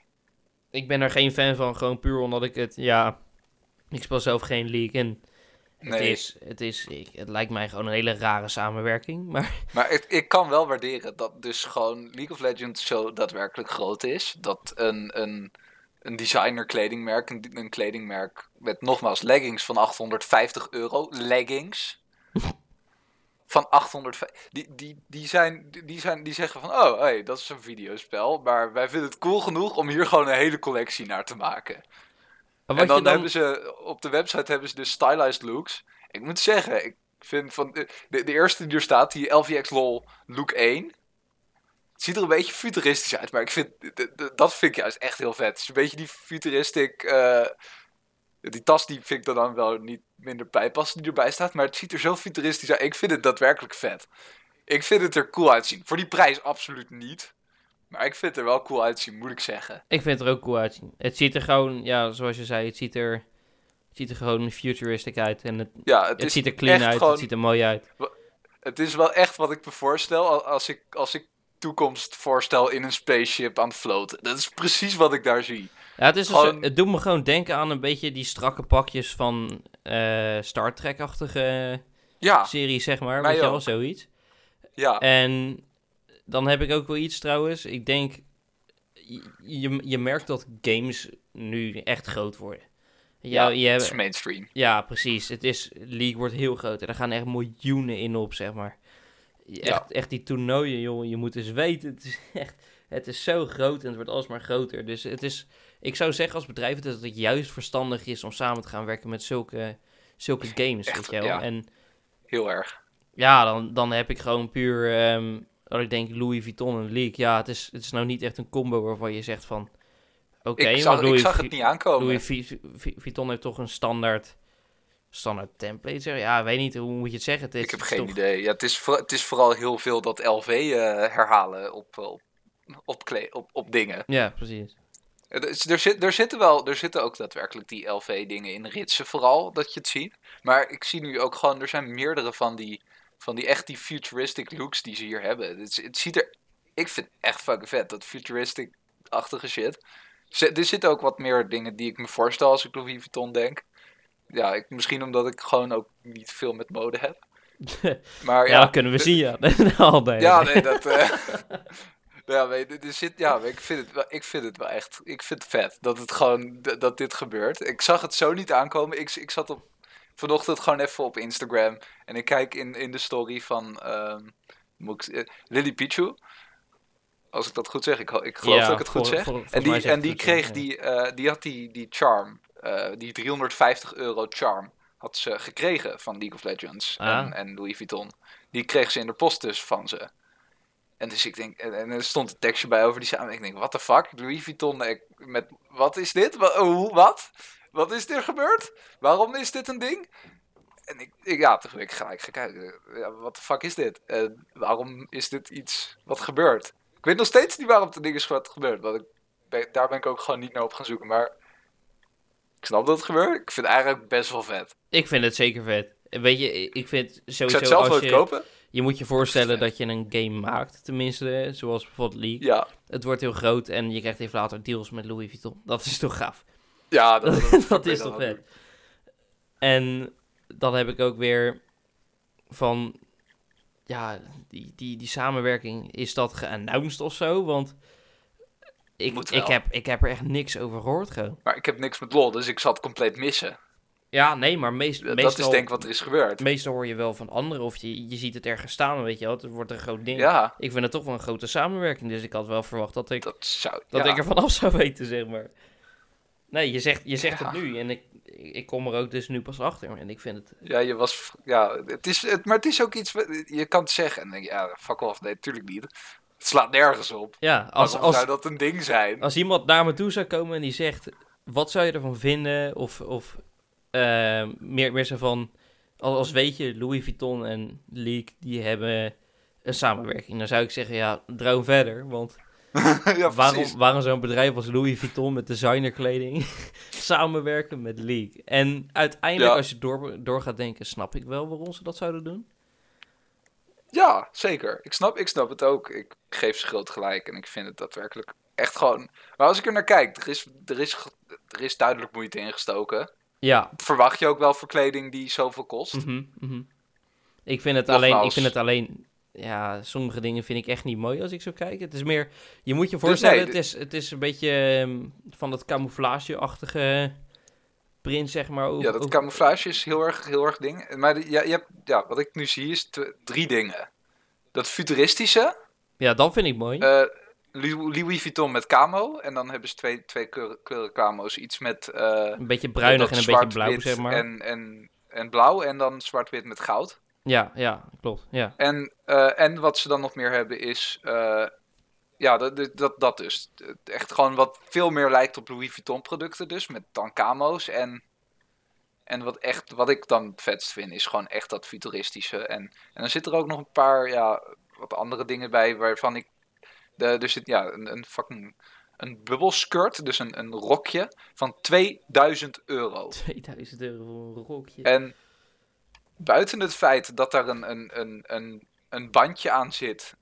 ik ben er geen fan van, gewoon puur omdat ik het, ja, ik speel zelf geen League en het Nee. is, het is, ik, het lijkt mij gewoon een hele rare samenwerking, maar Maar ik, ik kan wel waarderen dat dus gewoon League of Legends zo daadwerkelijk groot is. Dat een, een, een designer kledingmerk, een, een kledingmerk met nogmaals leggings van 850 euro. Leggings. Van 850. Die, die, die, zijn, die, zijn, die zeggen van, oh, hey, dat is een videospel. Maar wij vinden het cool genoeg om hier gewoon een hele collectie naar te maken. En dan, dan, hebben ze op de website hebben ze dus stylized looks. Ik moet zeggen, ik vind van de, de, de eerste die er staat, die LVX LOL look 1. Het ziet er een beetje futuristisch uit, maar ik vind dat vind ik juist echt heel vet. Het is een beetje die futuristic. eh, die tas die vind ik dan wel niet minder bijpassen die erbij staat, maar het ziet er zo futuristisch uit. Ik vind het daadwerkelijk vet. Ik vind het er cool uitzien. Voor die prijs absoluut niet. Maar ik vind het er wel cool uitzien, moet ik zeggen. ik vind het er ook cool uitzien. Het ziet er gewoon, ja, zoals je zei, het ziet er, het ziet er gewoon futuristic uit en het, Ja, het, het ziet er clean uit, gewoon- het ziet er mooi uit. Het is wel echt wat ik me voorstel al- als ik, als ik toekomst voorstel in een spaceship aan het floten. Dat is precies wat ik daar zie. Ja, het, is dus- Gewoon- het doet me gewoon denken aan een beetje die strakke pakjes van eh, Star Trek-achtige Ja, series, zeg maar. Weet je wel, zoiets. ja. En dan heb ik ook wel iets trouwens. Ik denk, je- je, merkt dat games nu echt groot worden. Ja, ja, je het hebt- is mainstream. ja, precies. Het is, League wordt heel groot en er gaan echt miljoenen in op, zeg maar. Echt, Ja. echt die toernooien, joh. Je moet eens weten. Het is echt, het is zo groot en het wordt alsmaar groter. Dus het is, ik zou zeggen als bedrijf dat het juist verstandig is om samen te gaan werken met zulke, zulke games, Echt, weet je wel. ja. En Heel erg. ja, dan, dan heb ik gewoon puur, dat ik denk Louis Vuitton en League. Ja, het is, het is nou niet echt een combo waarvan je zegt van, oké, ik, maar ik zag het niet aankomen. Louis Vu- Vu- Vuitton heeft toch een standaard, standaard template. zeg. Ja, weet niet, hoe moet je het zeggen? Het is, ik heb geen toch- idee. Ja, het, is voor- het is vooral heel veel dat LV eh, herhalen op, op, op, kle- op, op dingen. Ja, precies. Er, is- er, zit, er, zitten wel, er zitten ook daadwerkelijk die LV-dingen in ritsen, vooral dat je het ziet. Maar ik zie nu ook gewoon, er zijn meerdere van die, van die echt die futuristic looks die ze hier hebben. Het, ziet er, ik vind het echt fucking vet, dat futuristic-achtige shit. Ze- Er zitten ook wat meer dingen die ik me voorstel als ik Louis Vuitton denk. Ja, ik, misschien omdat ik gewoon ook niet veel met mode heb. Maar Ja, kunnen we zien, ja. Al ja, nee, dat. eh, ja, nee, er zit, ja, ik vind, het wel, ik vind het wel echt. Ik vind het vet dat het gewoon. dat dit gebeurt. Ik zag het zo niet aankomen. Ik, ik zat op. Vanochtend gewoon even op Instagram. En ik kijk in, in de story van. ik, eh, Lily Pichu. Als ik dat goed zeg. Ik, ik geloof Ja, dat ik het goed zeg. voor- en die, en die kreeg die. eh, die had die, die charm. Eh, die 350 euro charm. Had ze gekregen van League of Legends. Ah. En, en Louis Vuitton. Die kreeg ze in de post dus van ze. En dus ik denk, en, en er stond een tekstje bij over die samen. Ik denk, what the fuck? Louis Vuitton ik, met, wat is dit? Wat, oh, hoe, wat? Wat is er gebeurd? Waarom is dit een ding? En ik, ik ja, toen ik gelijk gaan kijken. Ja, wat de fuck is dit? En waarom is dit iets wat gebeurt? Ik weet nog steeds niet waarom het ding is wat gebeurt. Want ik ben, daar ben ik ook gewoon niet naar op gaan zoeken. Maar ik snap dat het gebeurt. Ik vind het eigenlijk best wel vet. Ik vind het zeker vet. Weet je, ik vind Ik sowieso zou het zelf als je... kopen. Je moet je voorstellen dat je een game maakt, tenminste, zoals bijvoorbeeld League. Ja, Het wordt heel groot en je krijgt even later deals met Louis Vuitton. Dat is toch gaaf? ja dat, is toch vet? En dan heb ik ook weer van, ja, die, die, die samenwerking, is dat geannounced of zo? Want ik, ik, heb, ik heb er echt niks over gehoord gewoon. Maar ik heb niks met lol, dus ik zat compleet missen. Ja, nee, maar meest, Dat meestal, is denk ik wat er is gebeurd. meestal hoor je wel van anderen of je, je ziet het ergens staan, weet je wel. Het wordt een groot ding. Ja, Ik vind het toch wel een grote samenwerking, dus ik had wel verwacht dat ik, dat zou... dat ja. ik er vanaf zou weten, zeg maar. Nee, je zegt, je zegt Ja. het nu en ik, ik kom er ook dus nu pas achter. En ik vind het, Ja, je was... Ja, het is, het, maar het is ook iets... Je kan het zeggen en denk je, ja, fuck off. Nee, natuurlijk niet. Het slaat nergens op. ja, als, als, zou dat een ding zijn? als iemand naar me toe zou komen en die zegt, wat zou je ervan vinden? Of, of eh, meer, meer zo van, als, als weet je, Louis Vuitton en League, die hebben een samenwerking. Dan zou ik zeggen, ja, droom verder, want... ja, waarom, waarom zo'n bedrijf als Louis Vuitton met designerkleding samenwerken met League? En uiteindelijk, Ja. als je door, door gaat denken, snap ik wel waarom ze dat zouden doen. Ja, zeker. Ik snap, ik snap het ook. Ik geef ze groot gelijk en ik vind het daadwerkelijk echt gewoon... Maar als ik er naar kijk, er is, er is, er is duidelijk moeite ingestoken. Ja. Verwacht je ook wel voor kleding die zoveel kost? mhm, mhm. Ik vind het alleen, ik vind het alleen, ja, sommige dingen vind ik echt niet mooi als ik zo kijk. Het is meer, je moet je voorstellen, nee, het, is, het is een beetje ehm, van dat camouflage-achtige print, zeg maar. Over, Ja, dat over- camouflage is heel erg, heel erg ding. Maar ja, je hebt, ja, wat ik nu zie is drie dingen. Dat futuristische, ja, dat vind ik mooi. eh, Louis Vuitton met camo. En dan hebben ze twee, twee kleuren, kleuren camo's. Iets met... eh, een beetje bruinig en een beetje blauw, zeg maar. En, en, en blauw en dan zwart-wit met goud. Ja, ja, klopt. Ja. En, eh, en wat ze dan nog meer hebben is... ja, dat, dat- dat, dus. Echt gewoon wat veel meer lijkt op Louis Vuitton producten dus. Met dan camo's. En, en wat, echt, wat ik dan vetst vind is gewoon echt dat futuristische. En, en dan zit er ook nog een paar ja, wat andere dingen bij waarvan ik... De, er zit ja, een, een fucking... Een bubbelskirt, dus een, een rokje van 2000 euro. 2000 euro voor een rokje. En buiten het feit dat daar een, een, een, een, een bandje aan zit,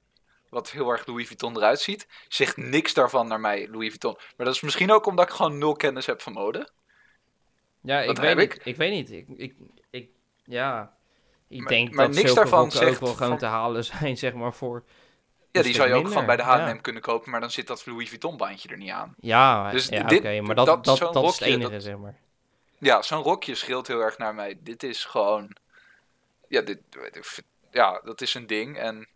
wat heel erg Louis Vuitton eruit ziet, zegt niks daarvan naar mij Louis Vuitton. Maar dat is misschien ook omdat ik gewoon nul kennis heb van mode. ja, ik dat weet niet. ik. Ik weet niet. Ik, ik, ik, ja, ik Maar- denk maar dat niks daarvan ook wel gewoon van- te halen zijn, zeg maar, voor... Ja, die zou je ook gewoon bij de H&M ja. kunnen kopen, maar dan zit dat Louis Vuitton bandje er niet aan. Ja, Dus ja oké, maar dat, dat- dat, is het enige, zeg maar. Ja, zo'n rokje scheelt heel erg naar mij. Dit is gewoon... Ja, dit, ja dat is een ding en...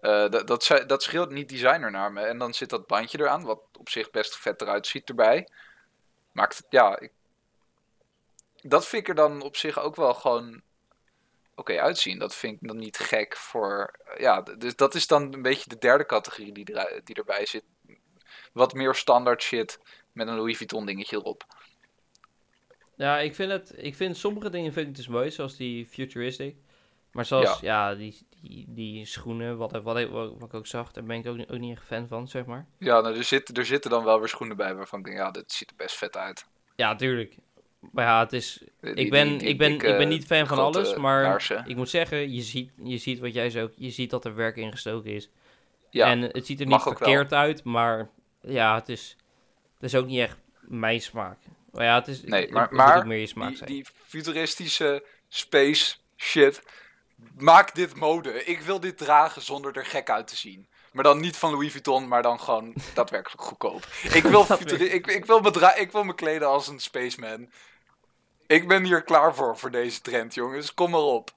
eh, dat, dat, scheelt niet designer naar me. En dan zit dat bandje eraan, wat op zich best vet eruit ziet erbij. Maakt het, ja... Ik, dat vind ik er dan op zich ook wel gewoon oké uitzien. Dat vind ik dan niet gek voor... Ja, d- dus dat is dan een beetje de derde categorie die, er, die erbij zit. Wat meer standaard shit met een Louis Vuitton dingetje erop. Ja, ik vind het, ik vind sommige dingen vind ik dus mooi, zoals die futuristic. Maar zoals, ja, die, die, die schoenen, wat, wat, ik, wat ik ook zag, daar ben ik ook, niet- ook niet echt fan van, zeg maar. Ja, nou, er, zitten, er zitten dan wel weer schoenen bij waarvan ik denk, ja, dit ziet er best vet uit. Ja, tuurlijk. Maar ja, het is, Die- ik ben, die- die ik ben, ik ben niet fan van alles, maar laarzen. ik moet zeggen, je ziet, je ziet wat jij zo, je ziet dat er werk in gestoken is. Ja, En het ziet er niet wel. verkeerd uit, maar ja, het is, het is ook niet echt mijn smaak. Maar ja, het is, Nee, het- maar- het maar moet ook meer je smaak zijn. die futuristische space shit. Maak dit mode. Ik wil dit dragen zonder er gek uit te zien. Maar dan niet van Louis Vuitton, maar dan gewoon daadwerkelijk goedkoop. Ik wil, ik, ik, wil me ik wil me kleden als een spaceman. Ik ben hier klaar voor, voor deze trend, jongens. Kom maar op.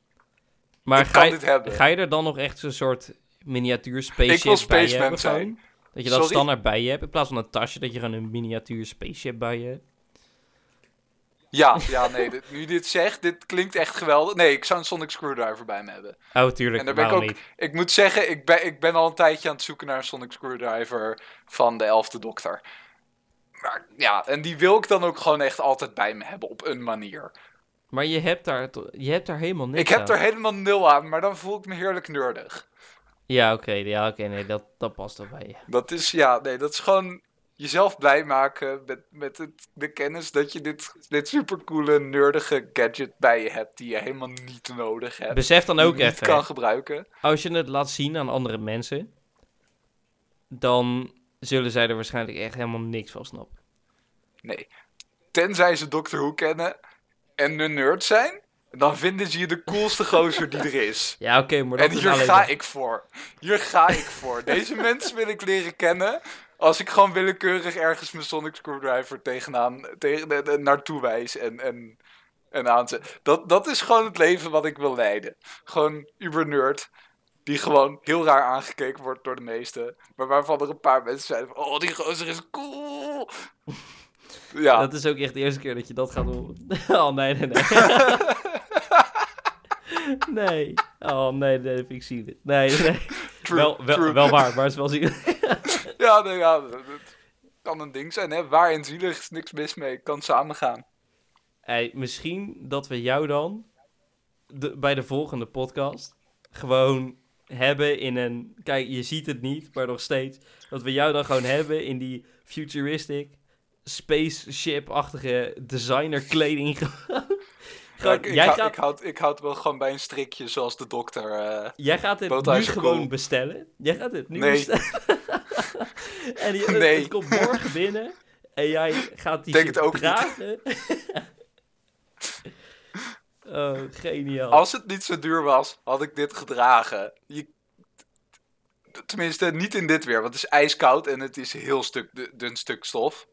Maar ik ga, kan je, dit hebben. ga je er dan nog echt zo'n soort miniatuur spaceship Ik wil bij je spaceman hebben zijn. Dat je dat Sorry? standaard bij je hebt, in plaats van een tasje, dat je gewoon een miniatuur spaceship bij je hebt. Ja, ja, nee. dit- nu dit zegt, dit klinkt echt geweldig. Nee, ik zou een Sonic Screwdriver bij me hebben. Oh, tuurlijk, En daar ben ik ook- niet? Ik moet zeggen, ik ben, ik ben al een tijdje aan het zoeken naar een Sonic Screwdriver van de elfde dokter. Maar ja, en die wil ik dan ook gewoon echt altijd bij me hebben op een manier. Maar je hebt daar, je hebt daar helemaal niks ik heb aan. er helemaal nul aan, maar dan voel ik me heerlijk nerdig. Ja, oké, ja, oké, nee, dat, dat past wel bij je. Dat is, ja, nee, dat is gewoon jezelf blij maken met, met het, de kennis dat je dit, dit supercoole, nerdige gadget bij je hebt die je helemaal niet nodig hebt. Besef dan die ook je niet even, kan gebruiken. als je het laat zien aan andere mensen, dan zullen zij er waarschijnlijk echt helemaal niks van snappen. Nee. Tenzij ze Doctor Who kennen en een nerd zijn, dan vinden ze je de coolste gozer die er is. Ja, oké, maar dat En hier ga ik voor. Hier ga ik voor. Deze mensen wil ik leren kennen. Als ik gewoon willekeurig ergens mijn Sonic Screwdriver tegenaan, tegen, de- de- naartoe wijs en, en, en aanzet. Dat, dat is gewoon het leven wat ik wil leiden. Gewoon uber nerd. Die gewoon heel raar aangekeken wordt door de meesten. Maar waarvan er een paar mensen zijn van, oh die gozer is cool. Ja, Dat is ook echt de eerste keer dat je dat gaat horen. Oh, nee, nee, nee. nee. Oh, nee, nee, dat vind ik zielig. Nee, nee, nee. true, Wel, wel, true. wel waar, maar het is wel zielig. Ja, nee, ja, dat, dat kan een ding zijn, hè. Waar en zielig is niks mis mee. Kan samengaan. Hey, misschien dat we jou dan de, bij de volgende podcast gewoon hebben in een... Kijk, je ziet het niet, maar nog steeds. Dat we jou dan gewoon hebben in die futuristic, spaceship-achtige designer kleding. Ik, ik, jij, hou- gaat, ik, houd, ik houd wel gewoon bij een strikje zoals de dokter. eh, jij gaat het nu gewoon bestellen. Jij gaat het nu Nee. bestellen. en je, het, Nee. het komt morgen binnen. En jij gaat die Denk het ook niet. dragen. oh, geniaal. Als het niet zo duur was, had ik dit gedragen. Je, tenminste, niet in dit weer, want het is ijskoud en het is een heel stuk, du- dun stuk stof.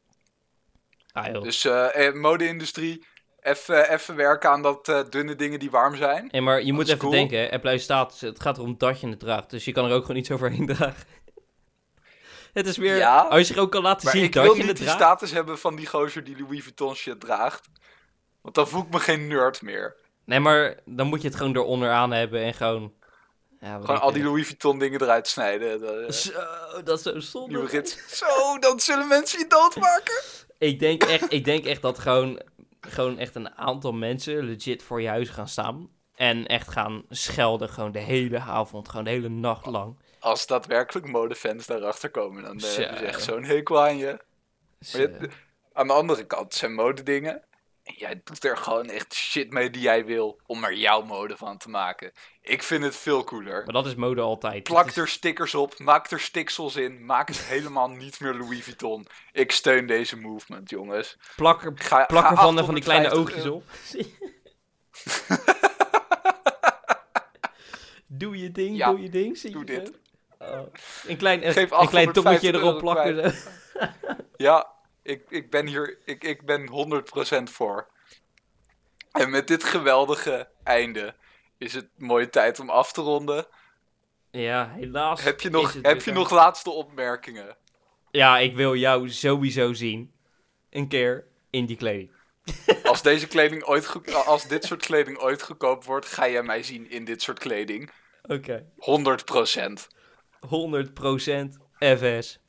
Ah, joh. Dus eh, eh, mode-industrie, even even werken aan dat eh, dunne dingen die warm zijn. Hey, maar je moet even cool. denken, hè, Apple status, het gaat erom dat je het draagt. Dus je kan er ook gewoon iets overheen dragen. Het is weer, Ja, als je er ook kan laten Maar zien ik dat wil je niet die draagt. status hebben van die gozer die Louis Vuitton shit draagt. Want dan voel ik me geen nerd meer. Nee, maar dan moet je het gewoon eronder aan hebben en gewoon... Ja, Gewoon al die. Louis Vuitton dingen eruit snijden. Dat, eh, Zo, dat is zo zonde. nieuwe. Zo, dan zullen mensen je doodmaken. Ik denk echt, ik denk echt dat gewoon, gewoon echt een aantal mensen legit voor je huis gaan staan. En echt gaan schelden gewoon de hele avond, gewoon de hele nacht lang. Als daadwerkelijk modefans daarachter komen, dan hebben ze echt zo'n hekel aan je. Maar je- Aan de andere kant zijn modedingen. En jij doet er gewoon echt shit mee die jij wil om er jouw mode van te maken. Ik vind het veel cooler. maar dat is mode altijd. Plak is- er stickers op, maak er stiksels in, maak het helemaal niet meer Louis Vuitton. Ik steun deze movement, jongens. plak er, Ga, plak ga er van, van die kleine 850 oogjes op. doe je ding, Ja, doe je ding. Zie doe je dit. Oh. Een klein, een, Geef een klein tongetje 850 erop plakken. Ja, ik, ik ben hier, ik, ik ben 100% voor. En met dit geweldige einde is het mooie tijd om af te ronden. Ja, helaas. Heb je nog, heb je nog laatste opmerkingen? Ja, ik wil jou sowieso zien. Een keer in die kleding. Als, deze kleding ooit als dit soort kleding ooit goedkoop wordt, ga jij mij zien in dit soort kleding. Oké. 100%. 100% FS.